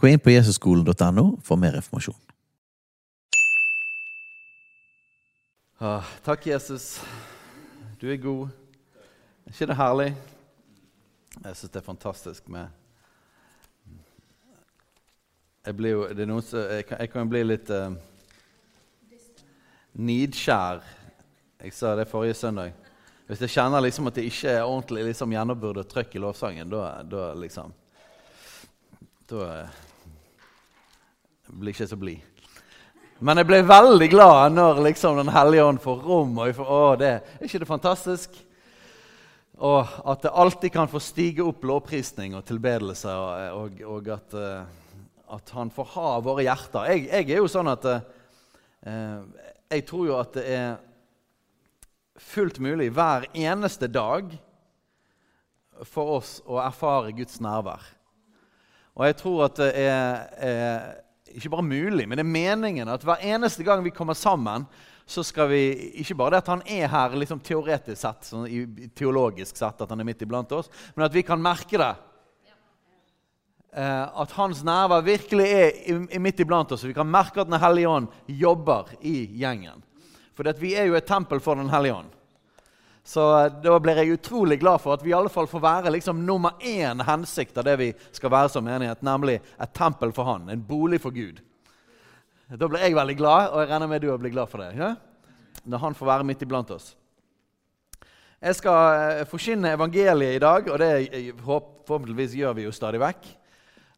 Gå inn på jesusskolen.no for mer informasjon. Ah, takk, Jesus. Du er god. Er ikke det herlig? Jeg syns det er fantastisk med Jeg blir jo det er noen som, jeg, kan, jeg kan bli litt uh, nidskjær. Jeg sa det forrige søndag. Hvis jeg kjenner liksom at det ikke er ordentlig liksom, gjennombyrd og trøkk i lovsangen, da, da liksom Da blir ikke så blid. Men jeg ble veldig glad når liksom Den hellige ånd får rom. og jeg får, å, det, Er ikke det fantastisk? Og at det alltid kan få stige opp lovprisning og tilbedelse, og, og, og at, uh, at, han får ha våre hjerter. Jeg, jeg er jo sånn at uh, Jeg tror jo at det er fullt mulig hver eneste dag for oss å erfare Guds nærvær. Og jeg tror at det er, er ikke bare mulig, men det er meningen at hver eneste gang vi kommer sammen, så skal vi Ikke bare det at han er her liksom teoretisk sett, sånn, teologisk sett, at han er midt iblant oss, men at vi kan merke det. Eh, at hans nerver virkelig er midt iblant oss, og vi kan merke at Den hellige ånd jobber i gjengen. For vi er jo et tempel for Den hellige ånd. Så eh, da blir jeg utrolig glad for at vi i alle fall får være liksom nummer én hensikt av det vi skal være som menighet, nemlig et tempel for Han, en bolig for Gud. Da blir jeg veldig glad, og jeg regner med du blir glad for det. Ja? Når Han får være midt iblant oss. Jeg skal eh, forkynne evangeliet i dag, og det forhåpentligvis gjør vi jo stadig vekk.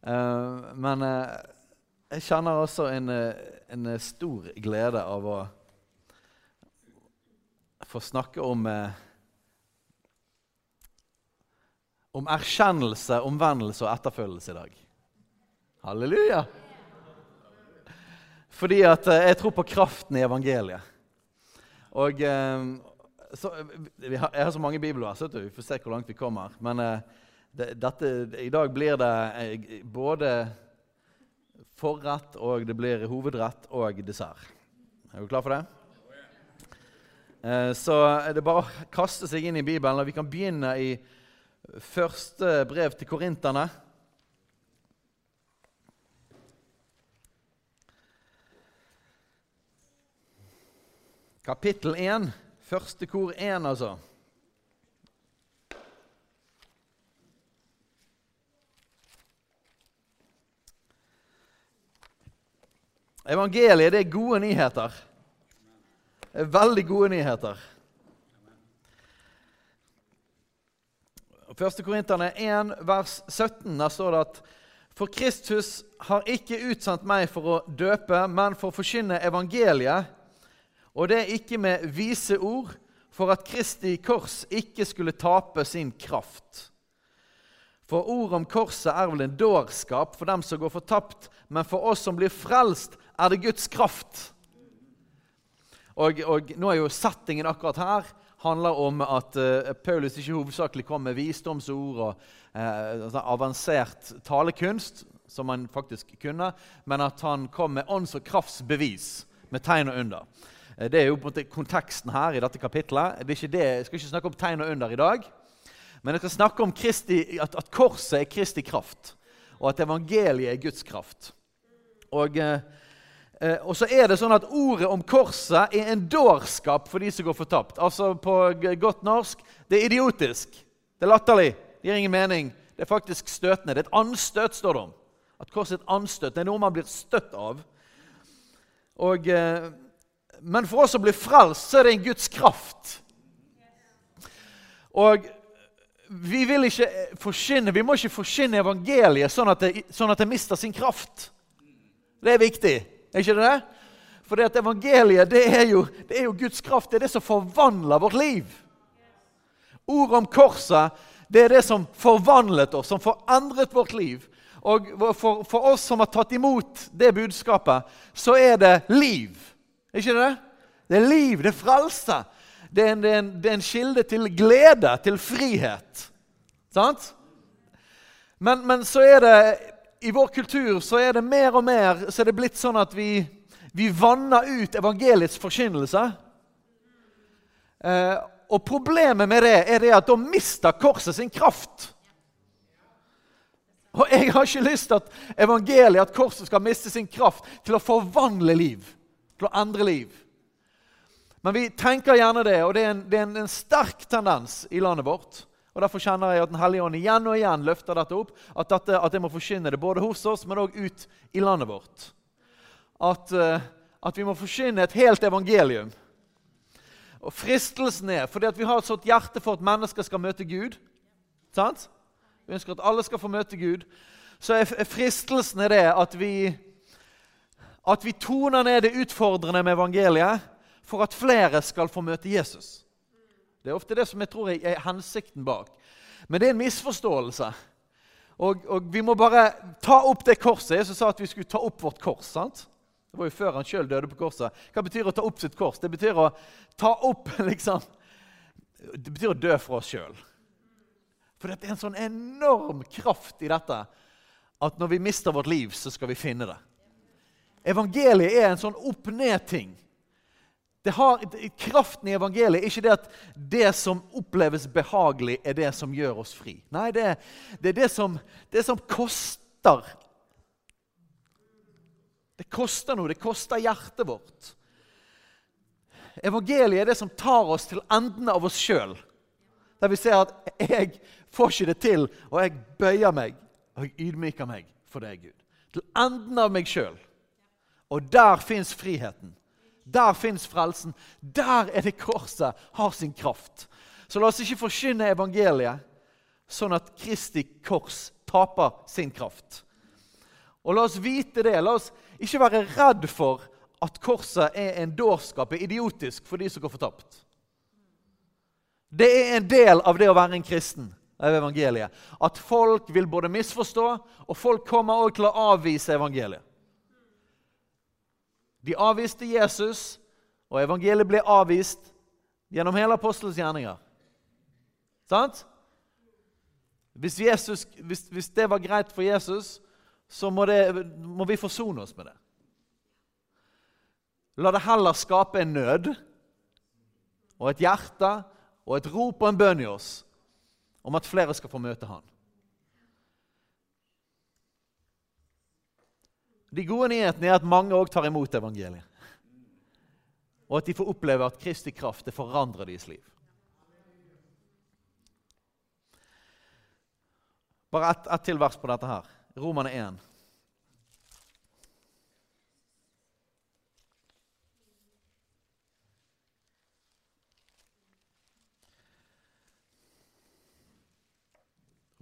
Eh, men jeg kjenner også en, en stor glede av å få snakke om eh, om erkjennelse, omvendelse og etterfølgelse i dag. Halleluja! Fordi at eh, jeg tror på kraften i evangeliet. Og eh, så, har, Jeg har så mange bibler, så vi får se hvor langt vi kommer. Men eh, det, dette, i dag blir det både forrett, og det blir hovedrett og dessert. Er du klar for det? Eh, er det bare å kaste seg inn i Bibelen. og Vi kan begynne i første brev til korinterne. Kapittel 1, første kor 1, altså. Evangeliet det er gode nyheter. Veldig gode nyheter. Første Korinterne 1, vers 17, der står det at For Kristus har ikke utsendt meg for å døpe, men for å forkynne evangeliet, og det er ikke med vise ord, for at Kristi kors ikke skulle tape sin kraft. For ordet om korset er vel en dårskap for dem som går fortapt, men for oss som blir frelst, er det Guds kraft. Og, og, nå er jo Settingen akkurat her handler om at uh, Paulus ikke hovedsakelig kom med visdomsord og uh, avansert talekunst, som han faktisk kunne, men at han kom med ånds- og kraftsbevis med tegn og under. Uh, det er jo på en måte konteksten her i dette kapitlet. Det ikke det, jeg skal ikke snakke om tegn og under i dag, men jeg skal snakke om Kristi, at, at, korset er Kristi kraft, og at evangeliet er Guds kraft. Og... Uh, og så er det sånn at Ordet om korset er en dårskap for de som går fortapt. Altså På godt norsk det er idiotisk. Det er latterlig. Det gir ingen mening. Det er faktisk støtende. Det er et anstøt, står det om. At korset er et anstøt. Det er noe man blir støtt av. Og, eh, men for oss som blir frelst, så er det en Guds kraft. Og vi vil ikke forsyne, vi må ikke forsyne evangeliet sånn at, det, sånn at det mister sin kraft. Det er viktig. Er ikke det det? For det at evangeliet det er, jo, det er jo Guds kraft. Det er det som forvandler vårt liv. Ordet om korset det er det som forvandlet oss, som forandret vårt liv. Og for, for, oss som har tatt imot det budskapet, så er det liv. Er ikke det? Det er liv, det er frelse. Det er en, det er en, det er en kilde til glede, til frihet. Sant? Men, men, så er det i vår kultur så er det mer og mer så er det blitt sånn at vi, vi vanner ut evangeliets forkynnelse. Eh, og problemet med det er det at da mister korset sin kraft. Og jeg har ikke lyst til at evangeliet, at korset skal miste sin kraft til å forvandle liv, til å endre liv. Men vi tenker gjerne det, og det er en, det er en, en sterk tendens i landet vårt. Og Derfor kjenner jeg at Den hellige ånd igjen og igjen løfter dette opp. At, dette, at jeg må forkynne det både hos oss, men òg ut i landet vårt. At, uh, at, vi må forkynne et helt evangelium. Og Fristelsen er fordi at vi har et sånt hjerte for at mennesker skal møte Gud. Sant? Vi ønsker at alle skal få møte Gud. Så er fristelsen er det at vi, at vi toner ned det utfordrende med evangeliet for at flere skal få møte Jesus. Det er ofte det som jeg tror er hensikten bak. Men det er en misforståelse. Og, og vi må bare ta opp det korset. Jesus sa at vi skulle ta opp vårt kors. sant? Det var jo før han sjøl døde på korset. Hva betyr å ta opp sitt kors? Det betyr å ta opp liksom, Det betyr å dø for oss sjøl. For det er en sånn enorm kraft i dette at når vi mister vårt liv, så skal vi finne det. Evangeliet er en sånn opp-ned-ting. Kraften i evangeliet er ikke det at det som oppleves behagelig, er det som gjør oss fri. Nei, det, det er det som, det som koster. Det koster noe. Det koster hjertet vårt. Evangeliet er det som tar oss til enden av oss sjøl. Der vi ser at 'jeg får ikke det til', og jeg bøyer meg og jeg ydmyker meg for deg, Gud. Til enden av meg sjøl. Og der fins friheten. Der fins frelsen. Der er det korset har sin kraft. Så la oss ikke forkynne evangeliet sånn at Kristi kors taper sin kraft. Og la oss vite det. La oss ikke være redd for at korset er en dårskap, er idiotisk for de som går fortapt. Det er en del av det å være en kristen av evangeliet. At folk vil både misforstå, og folk kommer også til å avvise evangeliet. De avviste Jesus, og evangeliet ble avvist gjennom hele apostelens gjerninger. Sant? Hvis, Jesus, hvis, hvis, det var greit for Jesus, så må, det, må vi forsone oss med det. La det heller skape en nød og et hjerte og et rop og en bønn i oss om at flere skal få møte Han. De gode nyhetene er at mange òg tar imot evangeliet. Og at de får oppleve at Kristi kraft det forandrer deres liv. Bare ett et til vers på dette her. Romane 1.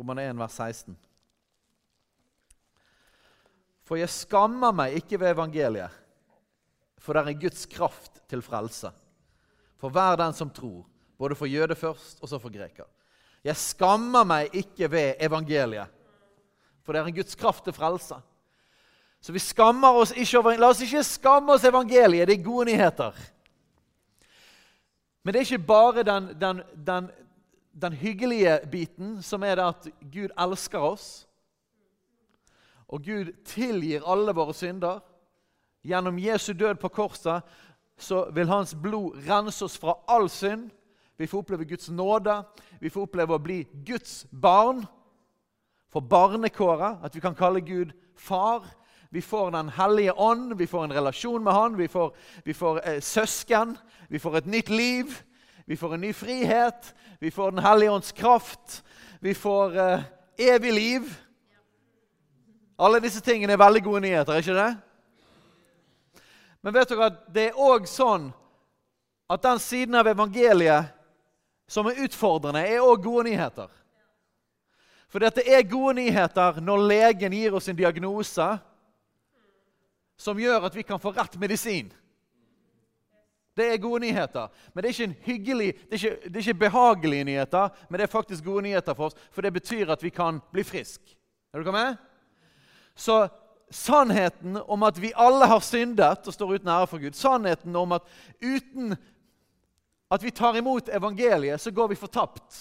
Romane 1, vers 16. For jeg skammer meg ikke ved evangeliet, for det er Guds kraft til frelse. For hver den som tror, både for jøde først og så for greker. Jeg skammer meg ikke ved evangeliet, for det er Guds kraft til frelse. Så vi skammer oss ikke over, La oss ikke skamme oss evangeliet. Det er gode nyheter. Men det er ikke bare den, den, den den hyggelige biten, som er det at Gud elsker oss. Og Gud tilgir alle våre synder. Gjennom Jesu død på korset så vil Hans blod rense oss fra all synd. Vi får oppleve Guds nåde. Vi får oppleve å bli Guds barn. For barnekåret, at vi kan kalle Gud far. Vi får Den hellige ånd, vi får en relasjon med Han, vi får, vi får eh, søsken, vi får et nytt liv. Vi får en ny frihet, vi får Den hellige ånds kraft, vi får eh, evig liv. Alle disse tingene er veldig gode nyheter, er ikke det? Men vet dere at det er òg sånn at den siden av evangeliet som er utfordrende, er òg gode nyheter. For dette er gode nyheter når legen gir oss en diagnose som gjør at vi kan få rett medisin. Det er gode nyheter. Men det er ikke, hyggelig, det er ikke, det er ikke behagelige nyheter, men det er faktisk gode nyheter for oss, for det betyr at vi kan bli friske. Er dere med? Så sannheten om at vi alle har syndet og står uten ære for Gud, sannheten om at uten at vi tar imot evangeliet, så går vi fortapt.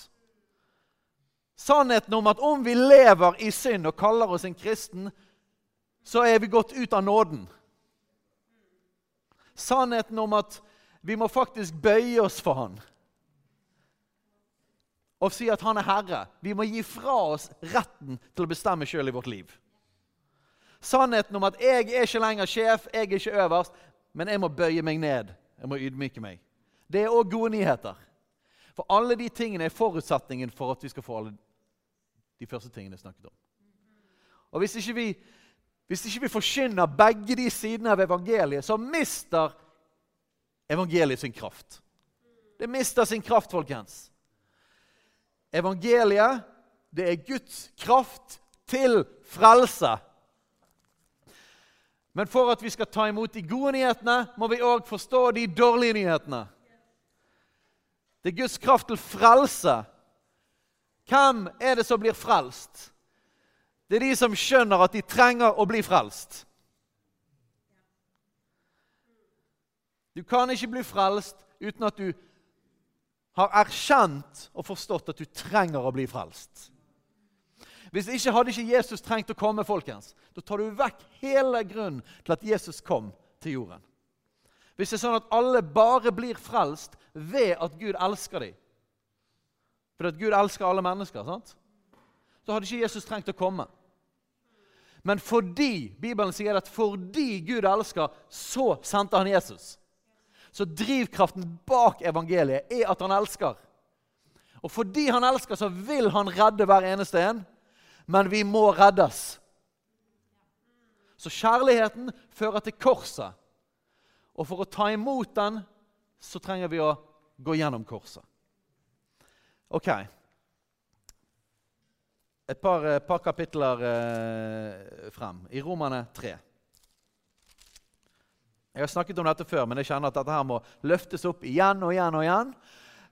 Sannheten om at om vi lever i synd og kaller oss en kristen, så er vi gått ut av nåden. Sannheten om at vi må faktisk bøye oss for Han og si at han er herre. Vi må gi fra oss retten til å bestemme sjøl i vårt liv. Sannheten om at jeg er ikke lenger sjef, jeg er ikke øverst, men jeg må bøye meg ned. Jeg må ydmyke meg. Det er òg gode nyheter. For alle de tingene er forutsetningen for at vi skal få alle de første tingene jeg snakket om. Og Hvis ikke vi, hvis ikke vi forkynner begge de sidene av evangeliet, så mister evangeliet sin kraft. Det mister sin kraft, folkens. Evangeliet, det er Guds kraft til frelse. Men for at vi skal ta imot de gode nyhetene, må vi òg forstå de dårlige nyhetene. Det er Guds kraft til frelse. Hvem er det som blir frelst? Det er de som skjønner at de trenger å bli frelst. Du kan ikke bli frelst uten at du har erkjent og forstått at du trenger å bli frelst. Hvis ikke hadde ikke Jesus trengt å komme. folkens. Da tar du vekk hele grunnen til at Jesus kom til jorden. Hvis det er sånn at alle bare blir frelst ved at Gud elsker dem For at Gud elsker alle mennesker, sant? så hadde ikke Jesus trengt å komme. Men fordi Bibelen sier at fordi Gud elsker, så sendte han Jesus. Så drivkraften bak evangeliet er at han elsker. Og fordi han elsker, så vil han redde hver eneste en. Men vi må reddes. Så kjærligheten fører til korset. Og for å ta imot den så trenger vi å gå gjennom korset. Ok. Et par, eh, par kapitler eh, frem. I Romane 3. Jeg har snakket om dette før, men jeg kjenner at dette her må løftes opp igjen og igjen. og igjen,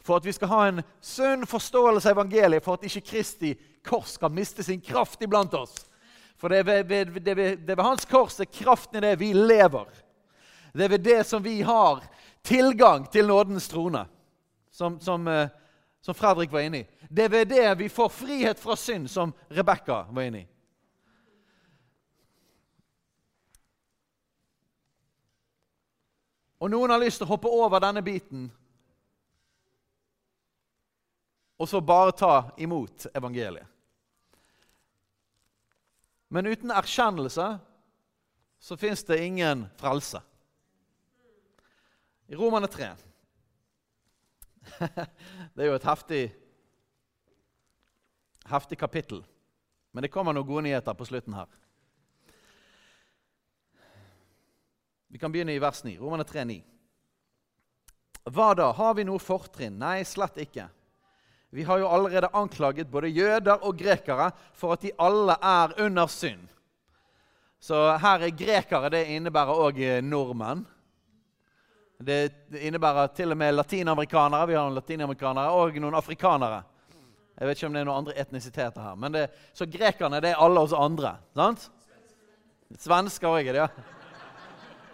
For at vi skal ha en sunn forståelse av evangeliet, for at ikke Kristi kors skal miste sin kraft iblant oss. For det er ved, ved, det, ved, det ved hans kors er kraften i det vi lever. Det er ved det som vi har tilgang til nådens trone, som, som, eh, som Fredrik var inne i. Det er ved det vi får frihet fra synd, som Rebekka var inne i. Og noen har lyst til å hoppe over denne biten og så bare ta imot evangeliet. Men uten erkjennelse så fins det ingen frelse. I Romane 3 Det er jo et heftig, heftig kapittel. Men det kommer noen gode nyheter på slutten her. Vi kan begynne i vers 9. Romane 3, 9. Hva da? Har vi noe fortrinn? Nei, slett ikke. Vi har jo allerede anklaget både jøder og grekere for at de alle er under synd. Så her er grekere. Det innebærer òg eh, nordmenn. Det innebærer til og med latinamerikanere. Vi har noen latinamerikanere og noen afrikanere. Jeg vet ikke om det er noen andre etnisiteter her. Men det, så grekerne det er alle oss andre. sant? Svensker òg ja.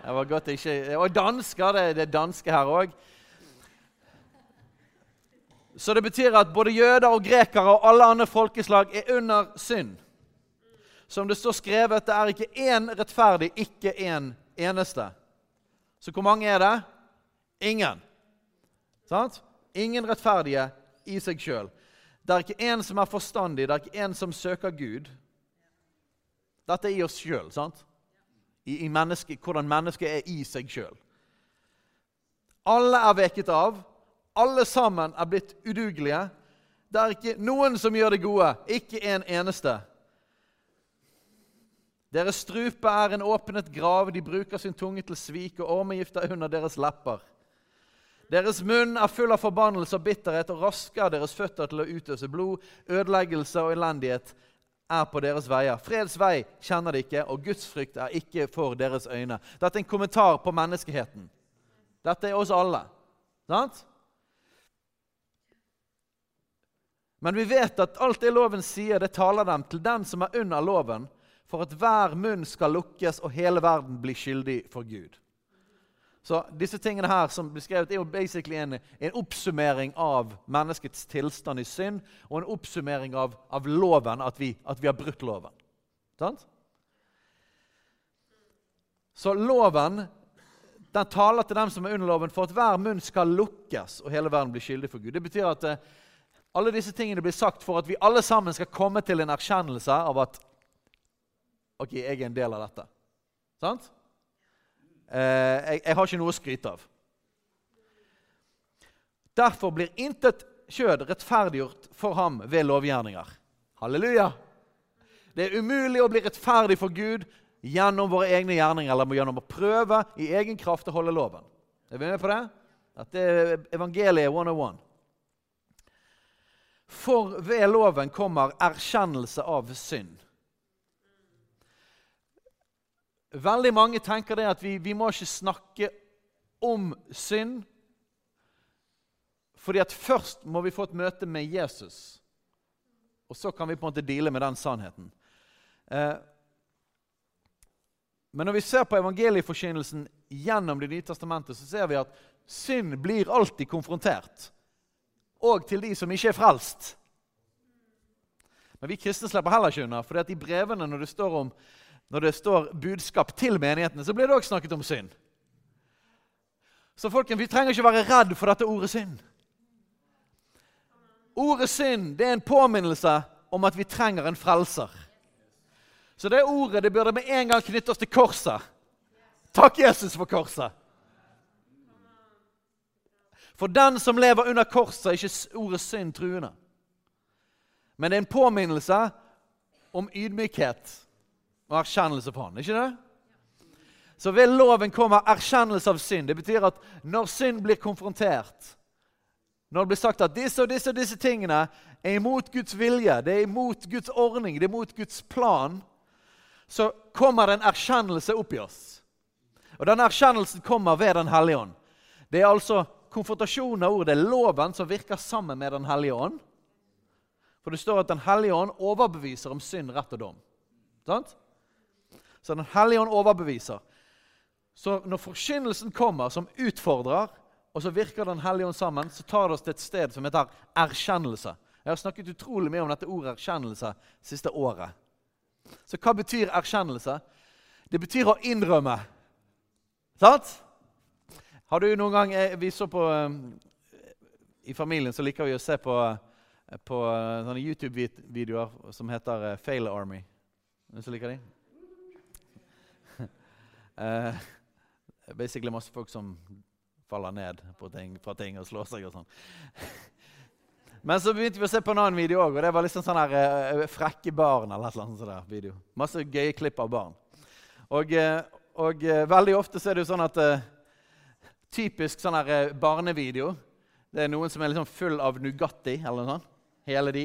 Det var godt ikke Og dansker. Det, det er danske her òg. Så det betyr at både jøder og grekere og alle andre folkeslag er under synd. Som det står skrevet, det er ikke én rettferdig, ikke én eneste. Så hvor mange er det? Ingen. Sant? Ingen rettferdige i seg sjøl. Det er ikke én som er forstandig, det er ikke én som søker Gud. Dette er i oss sjøl, sant? i, i menneske, hvordan mennesket er i seg sjøl. Alle er veket av. Alle sammen er blitt udugelige. Det er ikke noen som gjør det gode, ikke en eneste. Deres strupe er en åpnet grav, de bruker sin tunge til svik, og ormegift er under deres lepper. Deres munn er full av forbannelse og bitterhet, og rasker deres føtter til å utøse blod, ødeleggelse og elendighet er på deres veier. Freds vei kjenner de ikke, og Guds frykt er ikke for deres øyne. Dette er en kommentar på menneskeheten. Dette er oss alle. Sant? Men vi vet at alt det loven sier, det taler dem til den som er under loven, for at hver munn skal lukkes og hele verden blir skyldig for Gud. Så disse tingene her som beskrevet er jo basically en, en oppsummering av menneskets tilstand i synd og en oppsummering av, av loven, at vi, at vi, har brutt loven. Sant? Så loven den taler til dem som er under loven, for at hver munn skal lukkes og hele verden blir skyldig for Gud. Det betyr at eh, alle disse tingene blir sagt for at vi alle sammen skal komme til en erkjennelse av at ok, jeg er en del av dette. Sant? Eh, jeg, jeg har ikke noe å skryte av. Derfor blir intet kjød rettferdiggjort for ham ved lovgjerninger. Halleluja! Det er umulig å bli rettferdig for Gud gjennom våre egne gjerninger eller gjennom å prøve i egen kraft å holde loven. Er vi med på det? Dette er evangeliet 101. For ved loven kommer erkjennelse av synd. Veldig mange tenker det at vi, vi må ikke snakke om synd. Fordi at først må vi få et møte med Jesus. Og så kan vi på en måte deale med den sannheten. Eh, men når vi ser på evangelieforkynnelsen gjennom Det nye testamentet, så ser vi at synd blir alltid konfrontert. Og til de som ikke er frelst. Men vi kristne slipper heller ikke unna. For i brevene, når det, står om, når det står budskap til menighetene, så blir det òg snakket om synd. Så folkens, vi trenger ikke være redd for dette ordet synd. Ordet synd det er en påminnelse om at vi trenger en frelser. Så det ordet det burde med en gang knytte oss til korset. Takk, Jesus, for korset. For den som lever under korset, er ikke ordet synd truende. Men det er en påminnelse om ydmykhet og erkjennelse på han. Ikke det? Så ved loven kommer erkjennelse av synd. Det betyr at når synd blir konfrontert, når det blir sagt at disse og disse og disse tingene er imot Guds vilje, det er imot Guds ordning, det er imot Guds plan, så kommer det en erkjennelse opp i oss. Og den erkjennelsen kommer ved Den hellige ånd. Det er altså konfrontasjonen av ordet, det er loven, som virker sammen med Den hellige ånd. For det står at Den hellige ånd overbeviser om synd, rett og dom. Sant? Så Den hellige ånd overbeviser. Så når forkynnelsen kommer, som utfordrer, og så virker Den hellige ånd sammen, så tar det oss til et sted som heter erkjennelse. Jeg har snakket utrolig mye om dette ordet erkjennelse siste året. Så hva betyr erkjennelse? Det betyr å innrømme. Sant? Har du noen gang eh, Vi så på eh, I familien så liker vi å se på, eh, på sånne YouTube-videoer som heter Fail Army. Noen som liker de? uh, basically masse folk som faller ned ting, fra ting og slår seg og sånn. Men så begynte vi å se på en annen video òg, og det var liksom sånn her frekke barn. eller annet sånt video. Masse gøye klipp av barn. Og, og veldig ofte så er det jo sånn at Typisk sånn her barnevideo. Det er noen som er liksom full av Nugatti eller noe sånt. Hele de.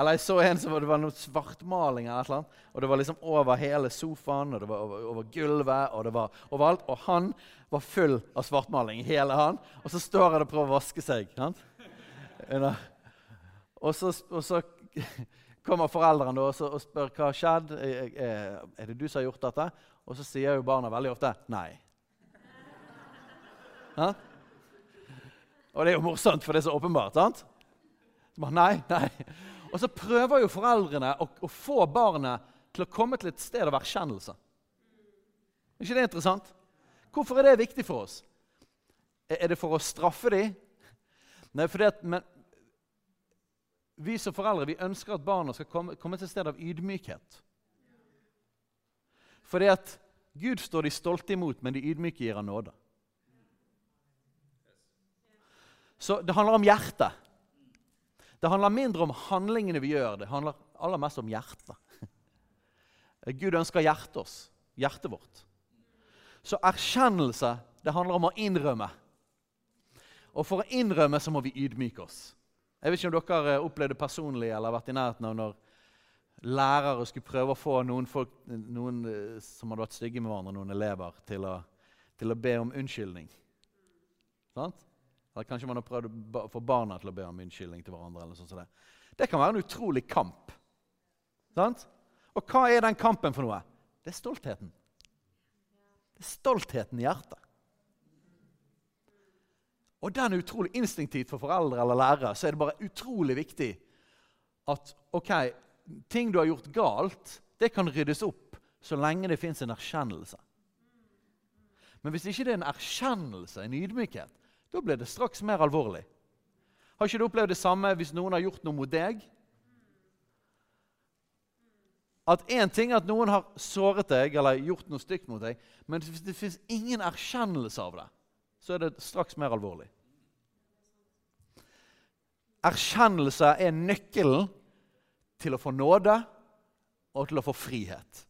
Eller jeg så en som det var noe svartmaling eller annet, og det var liksom over hele sofaen, og det var over, over gulvet, og det var overalt. Og han var full av svartmaling, hele han. Og så står han og prøver å vaske seg. sant? Og så, og så kommer foreldrene og, og, spør hva har skjedd. Er det du som har gjort dette? Og så sier jo barna veldig ofte nei. Ja? Og det er jo morsomt, for det er så åpenbart. sant? Så nei, nei. Og så prøver jo foreldrene å, å, få barnet til å komme til et sted av erkjennelse. Er ikke det interessant? Hvorfor er det viktig for oss? Er det for å straffe dem? Nei, fordi at, men, vi som foreldre vi ønsker at barna skal komme, komme til et sted av ydmykhet. Fordi at Gud står de stolte imot, men de ydmyke gir han nåde. Så det handler om hjertet. Det handler mindre om handlingene vi gjør. Det handler aller mest om hjertet. Gud ønsker hjertet oss, hjertet vårt. Så erkjennelse det handler om å innrømme. Og for å innrømme så må vi ydmyke oss. Jeg vet ikke om dere har opplevd det personlig eller vært i nærheten av når lærere skulle prøve å få noen, folk, noen eh, som hadde vært stygge med hverandre, noen elever, til å, til å be om unnskyldning. Sant? Eller kanskje man har prøvd å få barna til å be om unnskyldning til hverandre. eller sånt som Det Det kan være en utrolig kamp. Sant? Og hva er den kampen for noe? Det er stoltheten. Det er stoltheten i hjertet. Og den er utrolig instinktivt for foreldre eller lærere. Så er det bare utrolig viktig at ok, ting du har gjort galt, det kan ryddes opp så lenge det fins en erkjennelse. Men hvis ikke det er en erkjennelse, en ydmykhet, da blir det straks mer alvorlig. Har ikke du opplevd det samme hvis noen har gjort noe mot deg? At én ting er at noen har såret deg eller gjort noe stygt mot deg, men hvis det fins ingen erkjennelse av det, så er det straks mer alvorlig. Erkjennelse er nøkkelen til å få nåde og til å få frihet.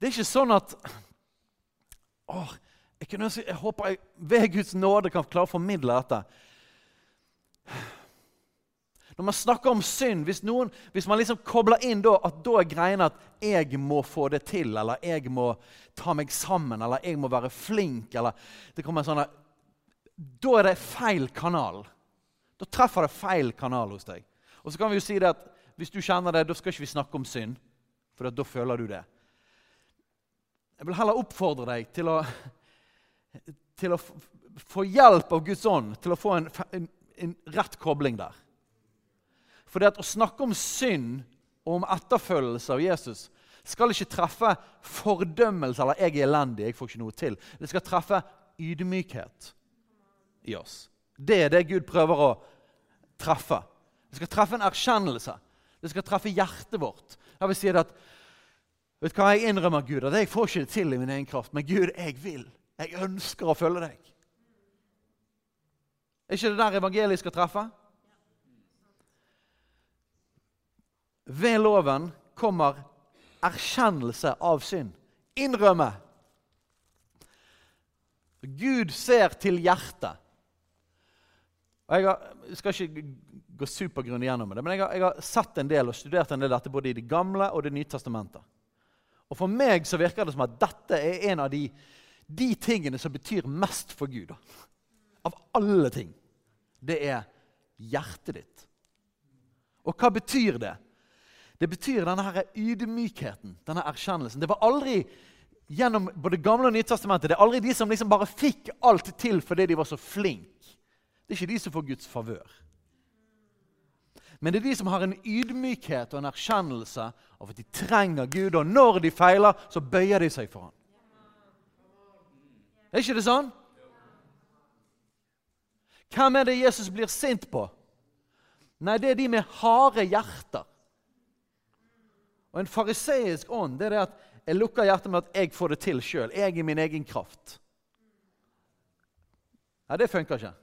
Det er ikke sånn at åh, jeg, kunne, jeg håper jeg ved Guds nåde kan klare å formidle dette. Når man snakker om synd, hvis, noen, hvis man liksom kobler inn da, at da er greien at 'jeg må få det til', eller 'jeg må ta meg sammen', eller 'jeg må være flink', eller det kommer sånne, Da er det feil kanal. Da treffer det feil kanal hos deg. Og så kan vi jo si det at hvis du kjenner det, da skal ikke vi snakke om synd, for da føler du det. Jeg vil heller oppfordre deg til å, til å få hjelp av Guds ånd til å få en, en, en rett kobling der. For det at å snakke om synd og om etterfølgelse av Jesus skal ikke treffe fordømmelse eller 'jeg er elendig, jeg får ikke noe til'. Det skal treffe ydmykhet i oss. Det er det Gud prøver å treffe. Det skal treffe en erkjennelse. Det skal treffe hjertet vårt. Jeg vil si at Vet du hva, Jeg innrømmer Gud at jeg får ikke det til i min egen kraft. Men Gud, jeg vil. Jeg ønsker å følge deg. Er ikke det der evangeliet skal treffe? Ved loven kommer erkjennelse av synd. Innrømme. Gud ser til hjertet. Og jeg, skal ikke gå supergrunnig gjennom det, men jeg har, jeg har, sett en del og studert en del dette både i Det gamle og Det nye testamentet. Og For meg så virker det som at dette er en av de, de tingene som betyr mest for Gud. Av alle ting. Det er hjertet ditt. Og hva betyr det? Det betyr denne her ydmykheten, denne erkjennelsen. Det var aldri gjennom både Gamle og Nytestamentet, det er aldri de som liksom bare fikk alt til fordi de var så flinke. Det er ikke de som får Guds favør. Men det er de som har en ydmykhet og en erkjennelse av at de trenger Gud. Og når de feiler, så bøyer de seg for ham. Er ikke det sånn? Hvem er det Jesus blir sint på? Nei, det er de med harde hjerter. Og En fariseisk ånd det er det at jeg lukker hjertet med at jeg får det til sjøl. Jeg i min egen kraft. Nei, det funker ikke.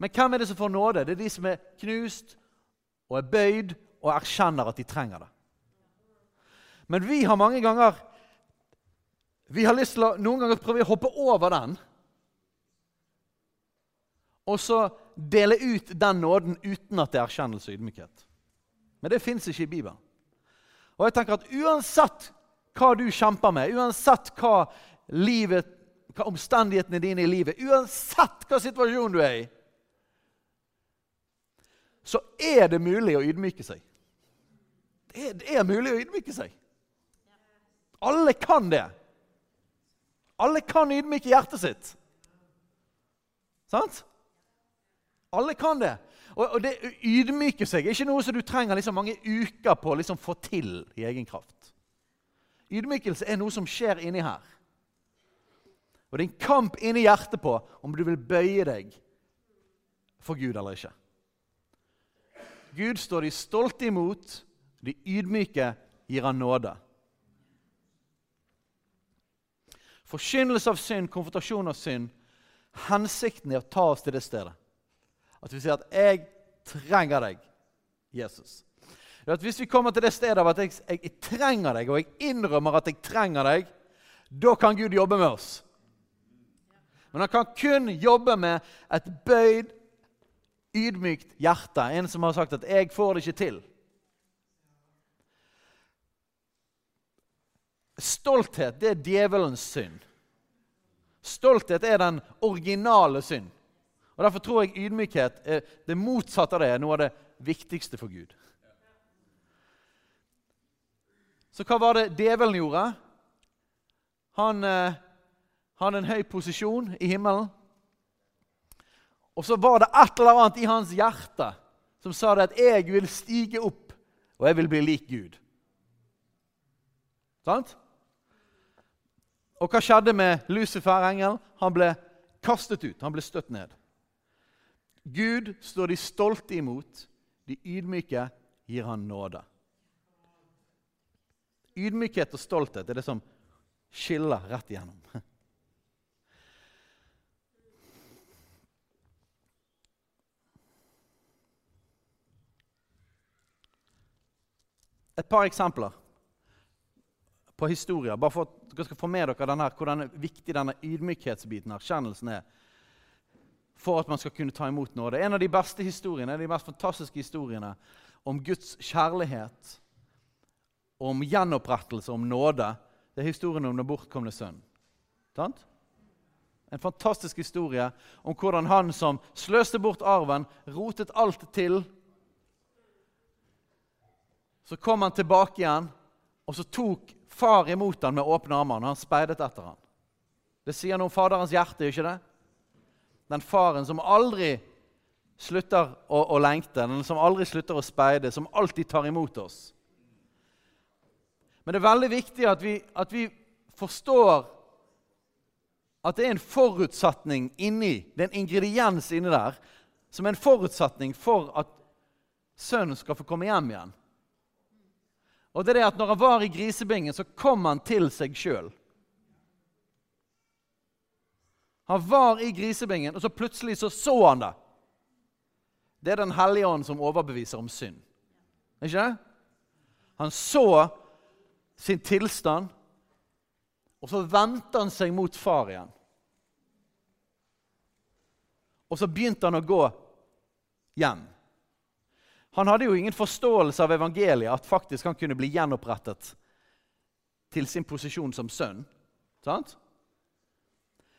Men hvem er det som får nåde? Det er de som er knust og er bøyd og erkjenner at de trenger det. Men vi har mange ganger vi har lyst til å noen ganger prøve å hoppe over den. Og så dele ut den nåden uten at det er erkjennelse og ydmykhet. Men det fins ikke i Bibelen. Og jeg tenker at Uansett hva du kjemper med, uansett hva, livet, hva omstendighetene dine i livet, uansett hva situasjonen du er i, så er det mulig å ydmyke seg. Det er, det er mulig å ydmyke seg. Alle kan det. Alle kan ydmyke hjertet sitt. Sant? Alle kan det. Og, og det ydmyker ydmyke seg er ikke noe som du trenger liksom mange uker på å liksom få til i egen kraft. Ydmykelse er noe som skjer inni her. Og det er en kamp inni hjertet på om du vil bøye deg for Gud eller ikke. Gud står de stolte imot, de ydmyke gir han nåde. Forkynnelse av synd, konfrontasjon av synd, hensikten er å ta oss til det stedet. At vi sier at 'jeg trenger deg, Jesus'. At Hvis vi kommer til det stedet av at jeg, jeg trenger deg, og jeg innrømmer at jeg trenger deg, da kan Gud jobbe med oss. Men han kan kun jobbe med et bøyd ydmykt hjerte. En som har sagt at 'jeg får det ikke til'. Stolthet det er djevelens synd. Stolthet er den originale synd. Og Derfor tror jeg ydmykhet er det motsatte av det er noe av det viktigste for Gud. Så hva var det djevelen gjorde? Han eh, hadde en høy posisjon i himmelen. Og så var det et eller annet i hans hjerte som sa det at 'jeg vil stige opp, og jeg vil bli lik Gud'. Sant? Og hva skjedde med Lucifer, engel? Han ble kastet ut. Han ble støtt ned. Gud står de stolte imot. De ydmyke gir han nåde. Ydmykhet og stolthet er det som skiller rett igjennom. Et par eksempler på historier, bare for at dere skal få med dere denne, hvordan viktig denne ydmykhetsbiten erkjennelsen er for at man skal kunne ta imot nåde. En av de beste historiene, de mest fantastiske historiene om Guds kjærlighet, om gjenopprettelse, om nåde, det er historien om den bortkomne sønn. Sant? En fantastisk historie om hvordan han som sløste bort arven, rotet alt til så kom han tilbake igjen, og så tok far imot ham med åpne armer. Han speidet etter ham. Det sier noe om Faderens hjerte, ikke det? Den faren som aldri slutter å, å, lengte, den som aldri slutter å speide, som alltid tar imot oss. Men det er veldig viktig at vi, at vi forstår at det er en forutsetning inni, det er en ingrediens inni der som er en forutsetning for at sønnen skal få komme hjem igjen. Og det er det at Når han var i grisebingen, så kom han til seg sjøl. Han var i grisebingen, og så plutselig så, så han det. Det er Den hellige ånd som overbeviser om synd. Ikke det? Han så sin tilstand, og så vendte han seg mot far igjen. Og så begynte han å gå hjem. Han hadde jo ingen forståelse av evangeliet, at faktisk han kunne bli gjenopprettet til sin posisjon som sønn. Sant?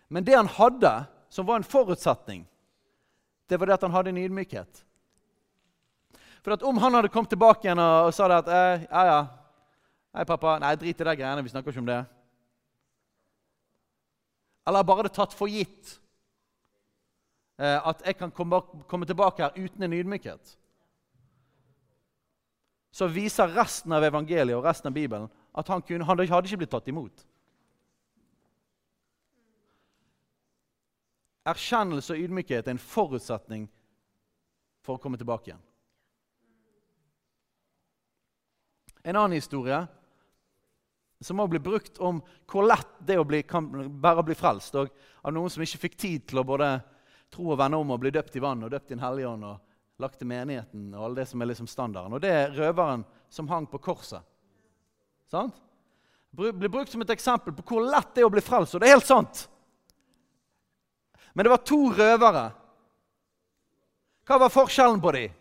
Men det han hadde, som var en forutsetning, det var det at han hadde en ydmykhet. For om han hadde kommet tilbake igjen og sa det at eh, ja, ja, Hei, pappa, nei, drit i de greiene. Vi snakker ikke om det. Eller bare hadde tatt for gitt eh, at jeg kan komme, komme tilbake her uten en ydmykhet så viser resten av evangeliet og resten av Bibelen at han, kunne, han hadde ikke blitt tatt imot. Erkjennelse og ydmykhet er en forutsetning for å komme tilbake igjen. En annen historie som må bli brukt om hvor lett det å bli, kan bare bli frelst. Og av noen som ikke fikk tid til å både tro og vende om og bli døpt i vann og døpt i Den hellige ånd. og lagt til menigheten og alle det som er liksom standarden. Og det er røveren som hang på korset. Sant? Blir brukt som et eksempel på hvor lett det er å bli frelst. Og det er helt sant. Men det var to røvere. Hva var forskjellen på dem?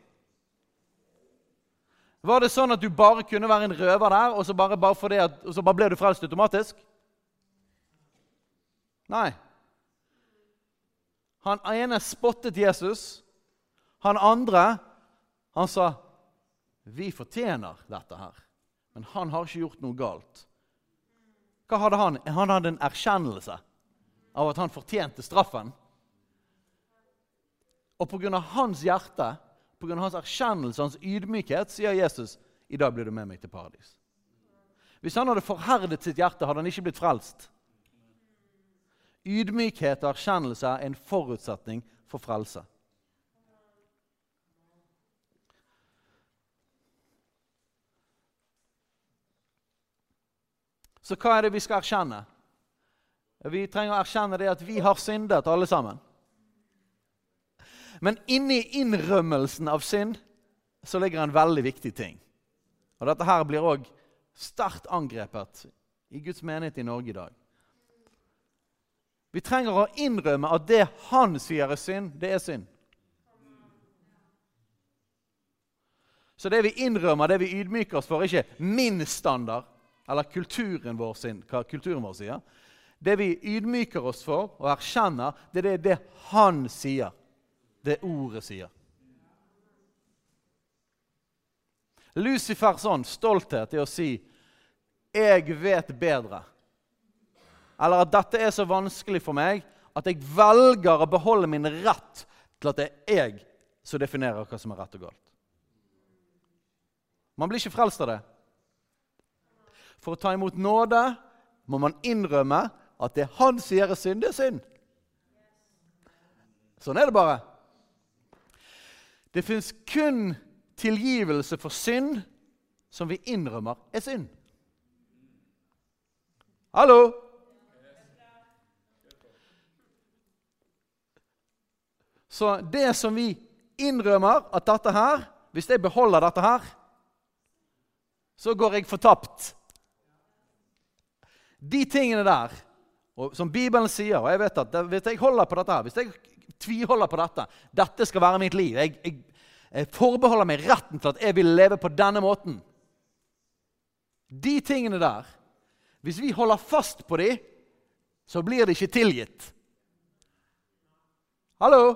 Var det sånn at du bare kunne være en røver der, og så bare, bare, at, og så bare ble du frelst automatisk? Nei. Han ene spottet Jesus. Han andre han sa vi fortjener dette her, men han har ikke gjort noe galt. Hva hadde han? Han hadde en erkjennelse av at han fortjente straffen. Og pga. hans hjerte, pga. hans erkjennelse, hans ydmykhet, sier Jesus i dag blir du med meg til paradis. Hvis han hadde forherdet sitt hjerte, hadde han ikke blitt frelst. Ydmykhet og erkjennelse er en forutsetning for frelse. Så hva er det vi skal erkjenne? Vi trenger å erkjenne det at vi har syndet, alle sammen. Men inni innrømmelsen av synd så ligger en veldig viktig ting. Og Dette her blir òg sterkt angrepet i Guds menighet i Norge i dag. Vi trenger å innrømme at det han sier er synd, det er synd. Så det vi innrømmer, det vi ydmyker oss for, er ikke min standard, eller kulturen vår sin, hva kulturen vår sier. Det vi ydmyker oss for og erkjenner, det er det, han sier. Det ordet sier. Lucifers ånd, stolthet er å si 'jeg vet bedre'. Eller at dette er så vanskelig for meg at jeg velger å beholde min rett til at det er jeg som definerer hva som er rett og galt. Man blir ikke frelst av det. For å ta imot nåde må man innrømme at det han sier er synd, det er synd. Sånn er det bare. Det fins kun tilgivelse for synd som vi innrømmer er synd. Hallo? Så det som vi innrømmer at dette her Hvis jeg beholder dette her, så går jeg fortapt. De tingene der, som Bibelen sier, og jeg vet at hvis jeg holder på dette her, hvis jeg tviholder på dette Dette skal være mitt liv. Jeg, jeg, jeg forbeholder meg retten til at jeg vil leve på denne måten. De tingene der, hvis vi holder fast på dem, så blir de ikke tilgitt. Hallo?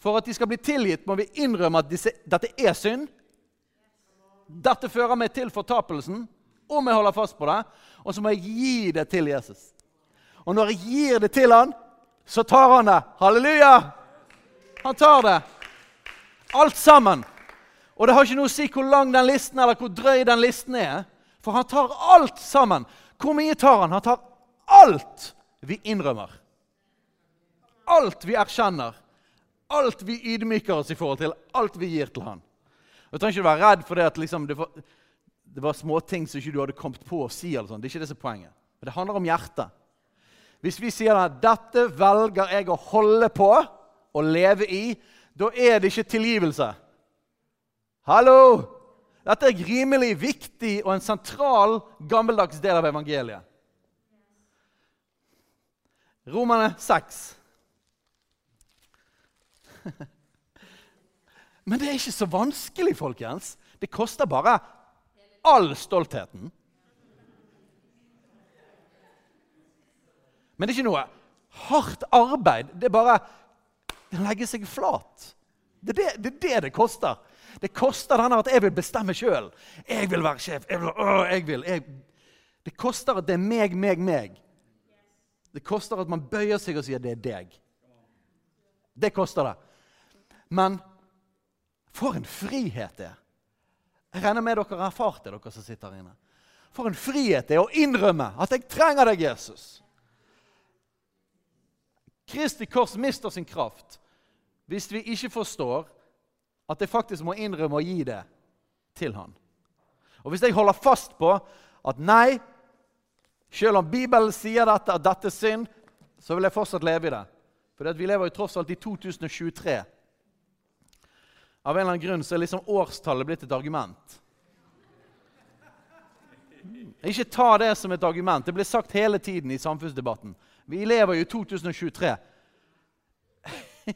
For at de skal bli tilgitt, må vi innrømme at disse, dette er synd. Dette fører meg til fortapelsen, om jeg holder fast på det. Og så må jeg gi det til Jesus. Og når jeg gir det til han, så tar han det. Halleluja! Han tar det. Alt sammen. Og det har ikke noe å si hvor lang den listen eller hvor drøy den listen er. For han tar alt sammen. Hvor mye tar han? Han tar alt vi innrømmer. Alt vi erkjenner alt vi ydmyker oss i forhold til, alt vi gir til han. Du trenger ikke være redd for det at liksom, det, det var småting som ikke du hadde kommet på å si. eller sånn. Det er ikke det som er poenget. Men det handler om hjertet. Hvis vi sier at 'dette velger jeg å holde på og leve i', da er det ikke tilgivelse. Hallo! Dette er rimelig viktig og en sentral, gammeldags del av evangeliet. Romerne 6. Men det er ikke så vanskelig, folkens. Det koster bare all stoltheten. Men det er ikke noe hardt arbeid. Det er bare å legge seg flat. Det er det, det er det, det koster. Det koster denne at jeg vil bestemme sjøl. Jeg vil være sjef. Jeg vil, å, jeg vil. Jeg. Det koster at det er meg, meg, meg. Det koster at man bøyer seg og sier det er deg. Det koster det. Men for en frihet det er. Jeg regner med dere har erfart det, dere som sitter her inne. For en frihet det er å innrømme at jeg trenger deg, Jesus. Kristi kors mister sin kraft hvis vi ikke forstår at jeg faktisk må innrømme å gi det til han. Og Hvis jeg holder fast på at nei, selv om Bibelen sier dette, at dette er synd, så vil jeg fortsatt leve i det. For vi lever jo tross alt i 2023. Av en eller annen grunn så er liksom årstallet blitt et argument. Ikke ta det som et argument. Det blir sagt hele tiden i samfunnsdebatten. Vi lever jo i 2023.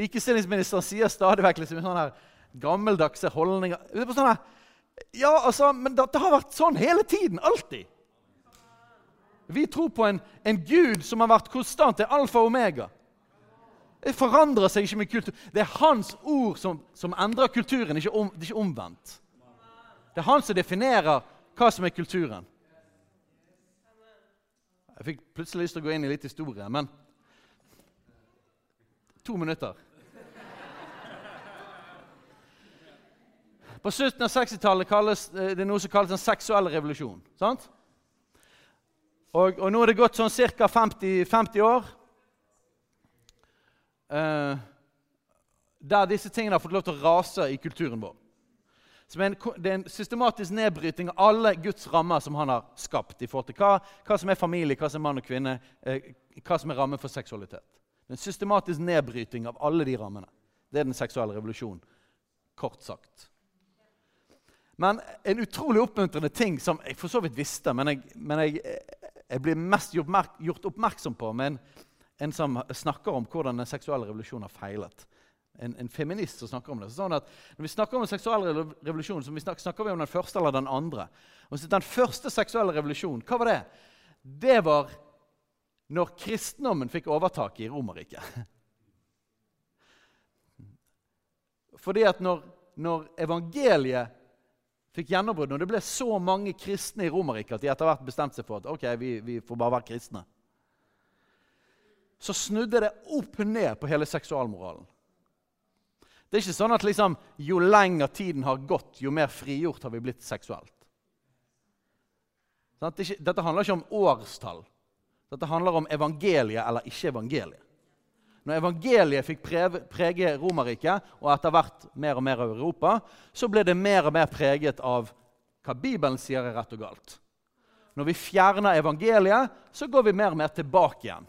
Likestillingsministeren sier stadig vekk liksom sånne her gammeldagse holdninger. Sånne, ja, altså, Men det, det, har vært sånn hele tiden. Alltid. Vi tror på en, en Gud som har vært konstant. Det er alfa og omega. Det forandrer seg ikke med kultur. Det er hans ord som, som endrer kulturen, ikke om, det er ikke omvendt. Det er han som definerer hva som er kulturen. Jeg fikk plutselig lyst til å gå inn i litt historie, men To minutter. På slutten av 60-tallet kalles eh, det noe som kalles en seksuell revolusjon. sant? Og, og nå er det gått sånn ca. 50, 50 år der disse tingene har fått lov til å rase i kulturen vår. Som en, det er en systematisk nedbryting av alle Guds rammer som han har skapt. i forhold til hva, hva som er familie, hva som er mann og kvinne, eh, hva som er rammen for seksualitet. Det er En systematisk nedbryting av alle de rammene. Det er den seksuelle revolusjonen, kort sagt. Men en utrolig oppmuntrende ting som jeg for så vidt visste, men jeg, men jeg, jeg blir mest gjort oppmerksom på med en en som snakker om hvordan den seksuelle revolusjonen har feilet. En, en, feminist som snakker om det. sånn at Når vi snakker om den seksuelle revolusjonen, så snakker, snakker, vi om den første eller den andre. Og så Den første seksuelle revolusjonen, hva var det? Det var når kristendommen fikk overtak i Romerriket. Fordi at når, når evangeliet fikk gjennombrudd, når det ble så mange kristne i Romerriket at de etter hvert bestemte seg for at ok, vi, vi får bare være kristne, så snudde det opp ned på hele seksualmoralen. Det er ikke sånn at liksom, jo lenger tiden har gått, jo mer frigjort har vi blitt seksuelt. Dette handler ikke om årstall. Dette handler om evangeliet eller ikke evangeliet. Når evangeliet fikk prege Romerriket og etter hvert mer og mer av Europa, så ble det mer og mer preget av hva Bibelen sier er rett og galt. Når vi fjerner evangeliet, så går vi mer og mer tilbake igjen.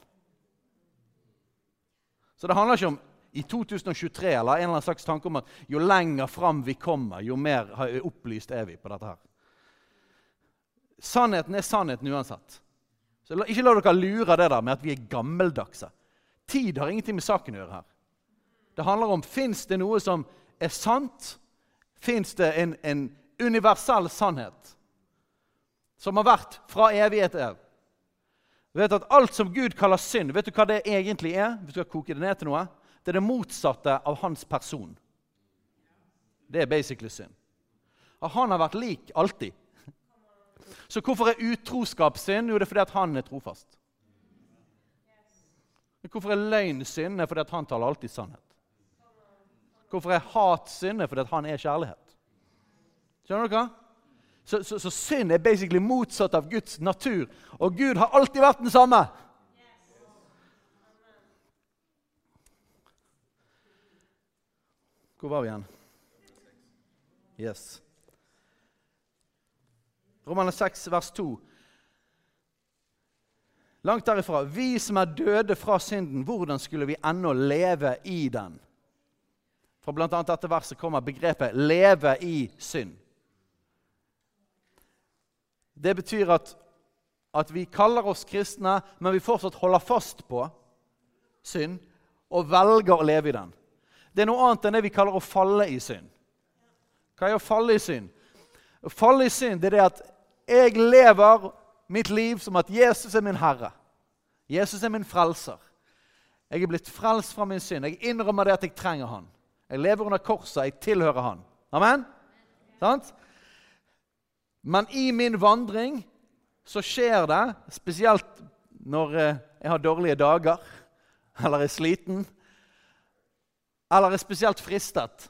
Så det handler ikke om i 2023 eller en eller annen slags tanke om at jo lenger fram vi kommer, jo mer opplyst er vi på dette. her. Sannheten er sannheten uansett. Så Ikke la dere lure det der med at vi er gammeldagse. Tid har ingenting med saken å gjøre her. Det handler om fins det noe som er sant. Fins det en, en universell sannhet som har vært fra evighet til evig? vet at Alt som Gud kaller synd, vet du hva det egentlig er? Hvis du skal koke det ned til noe? Det er det motsatte av hans person. Det er basically synd. Og han har vært lik alltid. Så hvorfor er utroskap synd? Jo, det er fordi at han er trofast. Hvorfor er løgn synd? Det er fordi at han taler alltid sannhet. Hvorfor er hat synd? Det er fordi at han er kjærlighet. Skjønner dere? Så, så, så synd er basically motsatt av Guds natur. Og Gud har alltid vært den samme. Hvor var vi igjen? Yes. Romaner 6, vers 2. Langt derifra. Vi som er døde fra synden, hvordan skulle vi ennå leve i den? Fra bl.a. dette verset kommer begrepet 'leve i synd'. Det betyr at, at vi kaller oss kristne, men vi fortsatt holder fast på synd og velger å leve i den. Det er noe annet enn det vi kaller å falle i synd. Hva er å falle i synd? Å falle i synd det er det at jeg lever mitt liv som at Jesus er min herre. Jesus er min frelser. Jeg er blitt frelst fra min synd. Jeg innrømmer det at jeg trenger han. Jeg lever under korset. Jeg tilhører han. Amen? Sant? Men i min vandring så skjer det, spesielt når eh, jeg har dårlige dager eller er sliten, eller er spesielt fristet,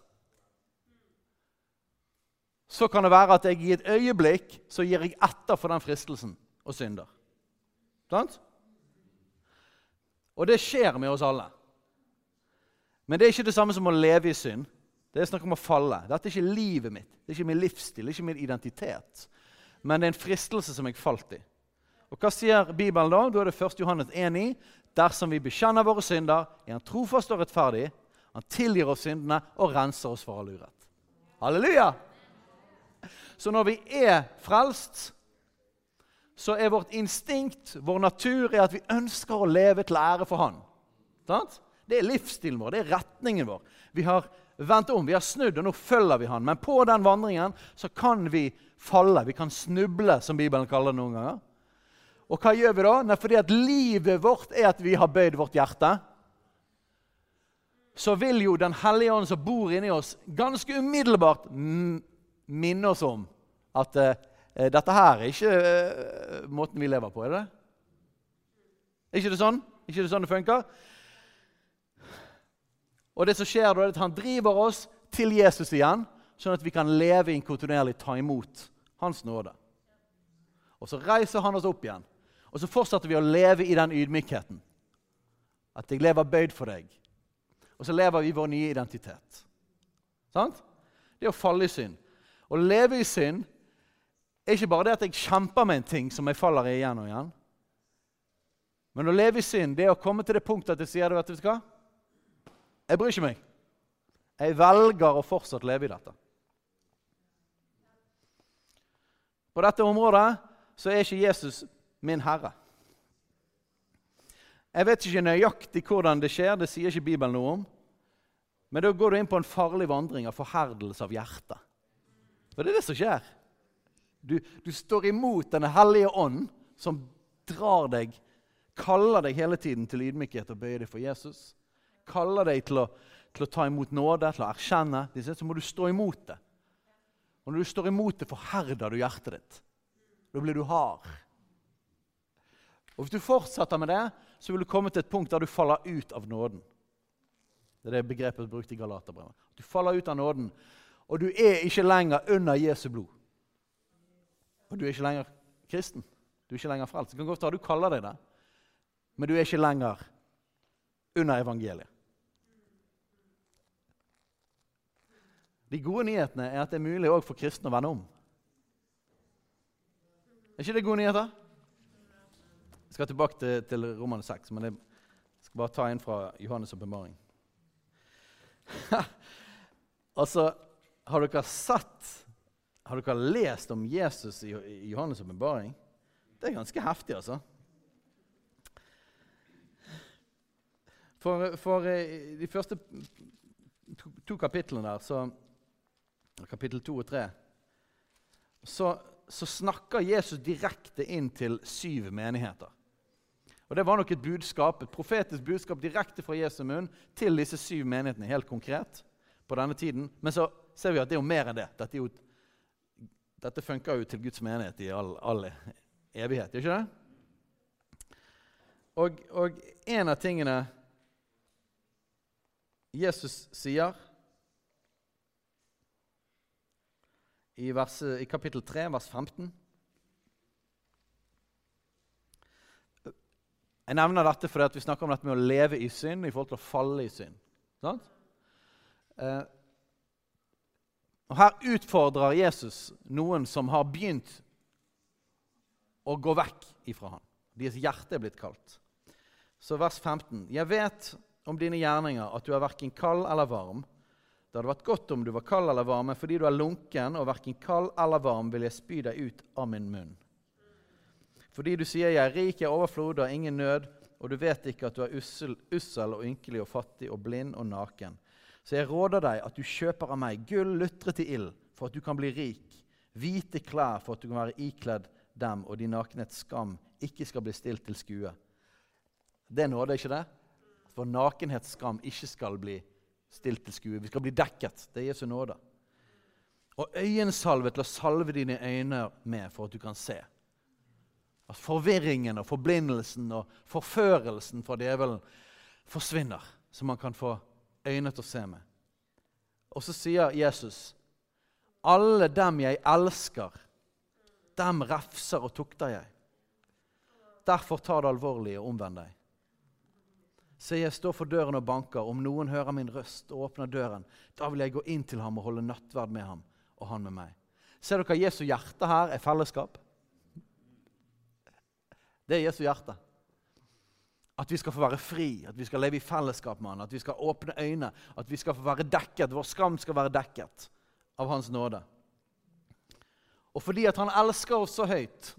så kan det være at jeg i et øyeblikk så gir jeg etter for den fristelsen og synder. Sant? Og det skjer med oss alle. Men det er ikke det samme som å leve i synd. Det er snakk om å falle. Dette er ikke livet mitt, det er ikke min livsstil, det er ikke min identitet. Men det er en fristelse som jeg falt i. Og Hva sier Bibelen da? Da er det 1. Johannes 1,9. Dersom vi bekjenner våre synder, er Han trofast og rettferdig, han tilgir oss syndene og renser oss for all urett. Halleluja! Så når vi er frelst, så er vårt instinkt, vår natur, er at vi ønsker å leve til ære for Han. Det er livsstilen vår, det er retningen vår. Vi har vendt om, vi har snudd, og nå følger vi Han. Men på den vandringen så kan vi falle. Vi kan snuble, som Bibelen kaller det noen ganger. Og hva gjør vi da? Nei, fordi at livet vårt er at vi har bøyd vårt hjerte så vil jo Den hellige ånd som bor inni oss, ganske umiddelbart minne oss om at uh, dette her er ikke uh, måten vi lever på. Er det Er ikke det sånn? ikke det sånn det funker? Og det som skjer da, er at Han driver oss til Jesus igjen, sånn at vi kan leve inn kontinuerlig ta imot Hans nåde. Og Så reiser han oss opp igjen, og så fortsetter vi å leve i den ydmykheten. At jeg lever bøyd for deg. Og så lever vi vår nye identitet. Sant? Det er å falle i synd. Å leve i synd er ikke bare det at jeg kjemper med en ting som jeg faller i igjen og igjen. Men å leve i synd det er å komme til det punktet at jeg sier vet du hva? Jeg bryr ikke meg. Jeg velger å fortsatt leve i dette. På dette området så er ikke Jesus min herre. Jeg vet ikke nøyaktig hvordan det skjer, det sier ikke Bibelen noe om. Men da går du inn på en farlig vandring av forherdelse av hjertet. For det er det som skjer. Du, du står imot Denne hellige ånd, som drar deg, kaller deg hele tiden til ydmykhet og bøyer deg for Jesus. Kaller deg til å, til å ta imot nåde, til å erkjenne. Så må du stå imot det. Og når du står imot det, forherder du hjertet ditt. Da blir du hard. Og Hvis du fortsetter med det, så vil du komme til et punkt der du faller ut av nåden. Det er det begrepet brukt i Galaterbrevet. Du faller ut av nåden, og du er ikke lenger under Jesu blod. Og du er ikke lenger kristen. Du er ikke lenger frelst. Det kan godt være du kaller deg det, men du er ikke lenger under evangeliet. De gode nyhetene er at det er mulig òg for kristne å vende om. Er ikke det gode nyheter? Jeg skal tilbake til, til Roman 6, men jeg skal bare ta inn fra Johannes' åpenbaring. altså, har dere sett Har dere lest om Jesus i, Johannes' åpenbaring? Det er ganske heftig, altså. For, for eh, de første to, to kapitlene der, så kapittel 2 og 3, så, så snakker Jesus direkte inn til syv menigheter. Og Det var nok et budskap, et profetisk budskap direkte fra Jesu munn til disse syv menighetene, helt konkret, på denne tiden. Men så ser vi at det er jo mer enn det. Dette, jo, dette funker jo til Guds menighet i all, all evighet, ikke det? Og, og en av tingene Jesus sier i, vers, i kapittel 3, vers 15. Jeg nevner dette fordi vi snakker om dette med å leve i synd i forhold til å falle i synd. Sant? Eh, og Her utfordrer Jesus noen som har begynt å gå vekk ifra ham. Deres hjerte er blitt kaldt. Så vers 15.: Jeg vet om dine gjerninger at du er verken kald eller varm. Det hadde vært godt om du var kald eller varm, men fordi du er lunken og verken kald eller varm, vil jeg spy deg ut av min munn. Fordi du sier jeg er rik, jeg er overflod har ingen nød, og du vet ikke at du er ussel, ussel og ynkelig og fattig og blind og naken. Så jeg råder deg at du kjøper av meg gull lutret i ild, for at du kan bli rik, hvite klær for at du kan være ikledd dem, og din nakenhets skam ikke skal bli stilt til skue. Det nåde, ikke det? For nakenhetsskam ikke skal bli stilt til skue. Vi skal bli dekket. Det er Jesu nåde. Og øyensalve til å salve dine øyne med for at du kan se. At forvirringen og forblindelsen og forførelsen fra djevelen forsvinner, så man kan få øyne til å se med. Og så sier Jesus, 'Alle dem jeg elsker, dem refser og tukter jeg.' Derfor ta det alvorlig og omvend deg. Se, jeg står for døren og banker. Om noen hører min røst og åpner døren, da vil jeg gå inn til ham og holde nattverd med ham, og han med meg. Ser dere Jesu hjerte her er fellesskap? Det er Jesu hjerte. At vi skal få være fri, at vi skal leve i fellesskap med han, at vi skal åpne øyne, at vi skal få være dekket, vår skam skal være dekket av Hans nåde. Og fordi at han elsker oss så høyt,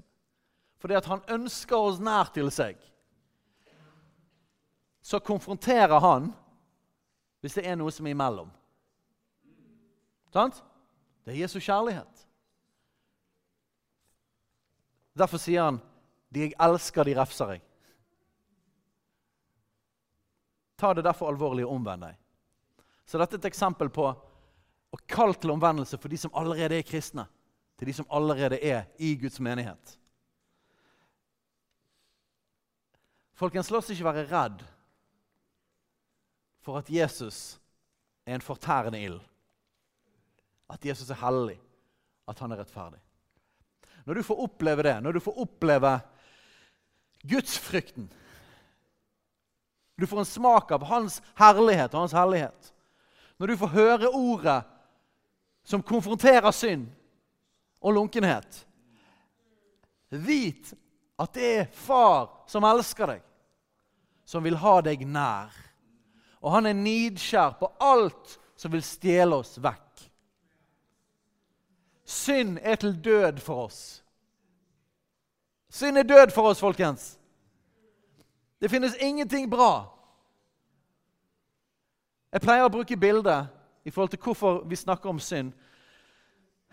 fordi at han ønsker oss nær til seg, så konfronterer han hvis det er noe som er imellom. Sant? Det er Jesu kjærlighet. Derfor sier han, 'De jeg elsker, de refser jeg'. Ta det derfor alvorlig og omvend deg. Så dette er et eksempel på å kalle til omvendelse for de som allerede er kristne. Til de som allerede er i Guds menighet. Folkens, la oss ikke være redd for at Jesus er en fortærende ild. At Jesus er hellig, at han er rettferdig. Når du får oppleve det, når du får oppleve gudsfrykten Du får en smak av hans herlighet og hans hellighet. Når du får høre ordet som konfronterer synd og lunkenhet Vit at det er far som elsker deg, som vil ha deg nær. Og han er nidskjær på alt som vil stjele oss vekk. Synd er til død for oss. Synd er død for oss, folkens. Det finnes ingenting bra. Jeg pleier å bruke bildet i forhold til hvorfor vi snakker om synd.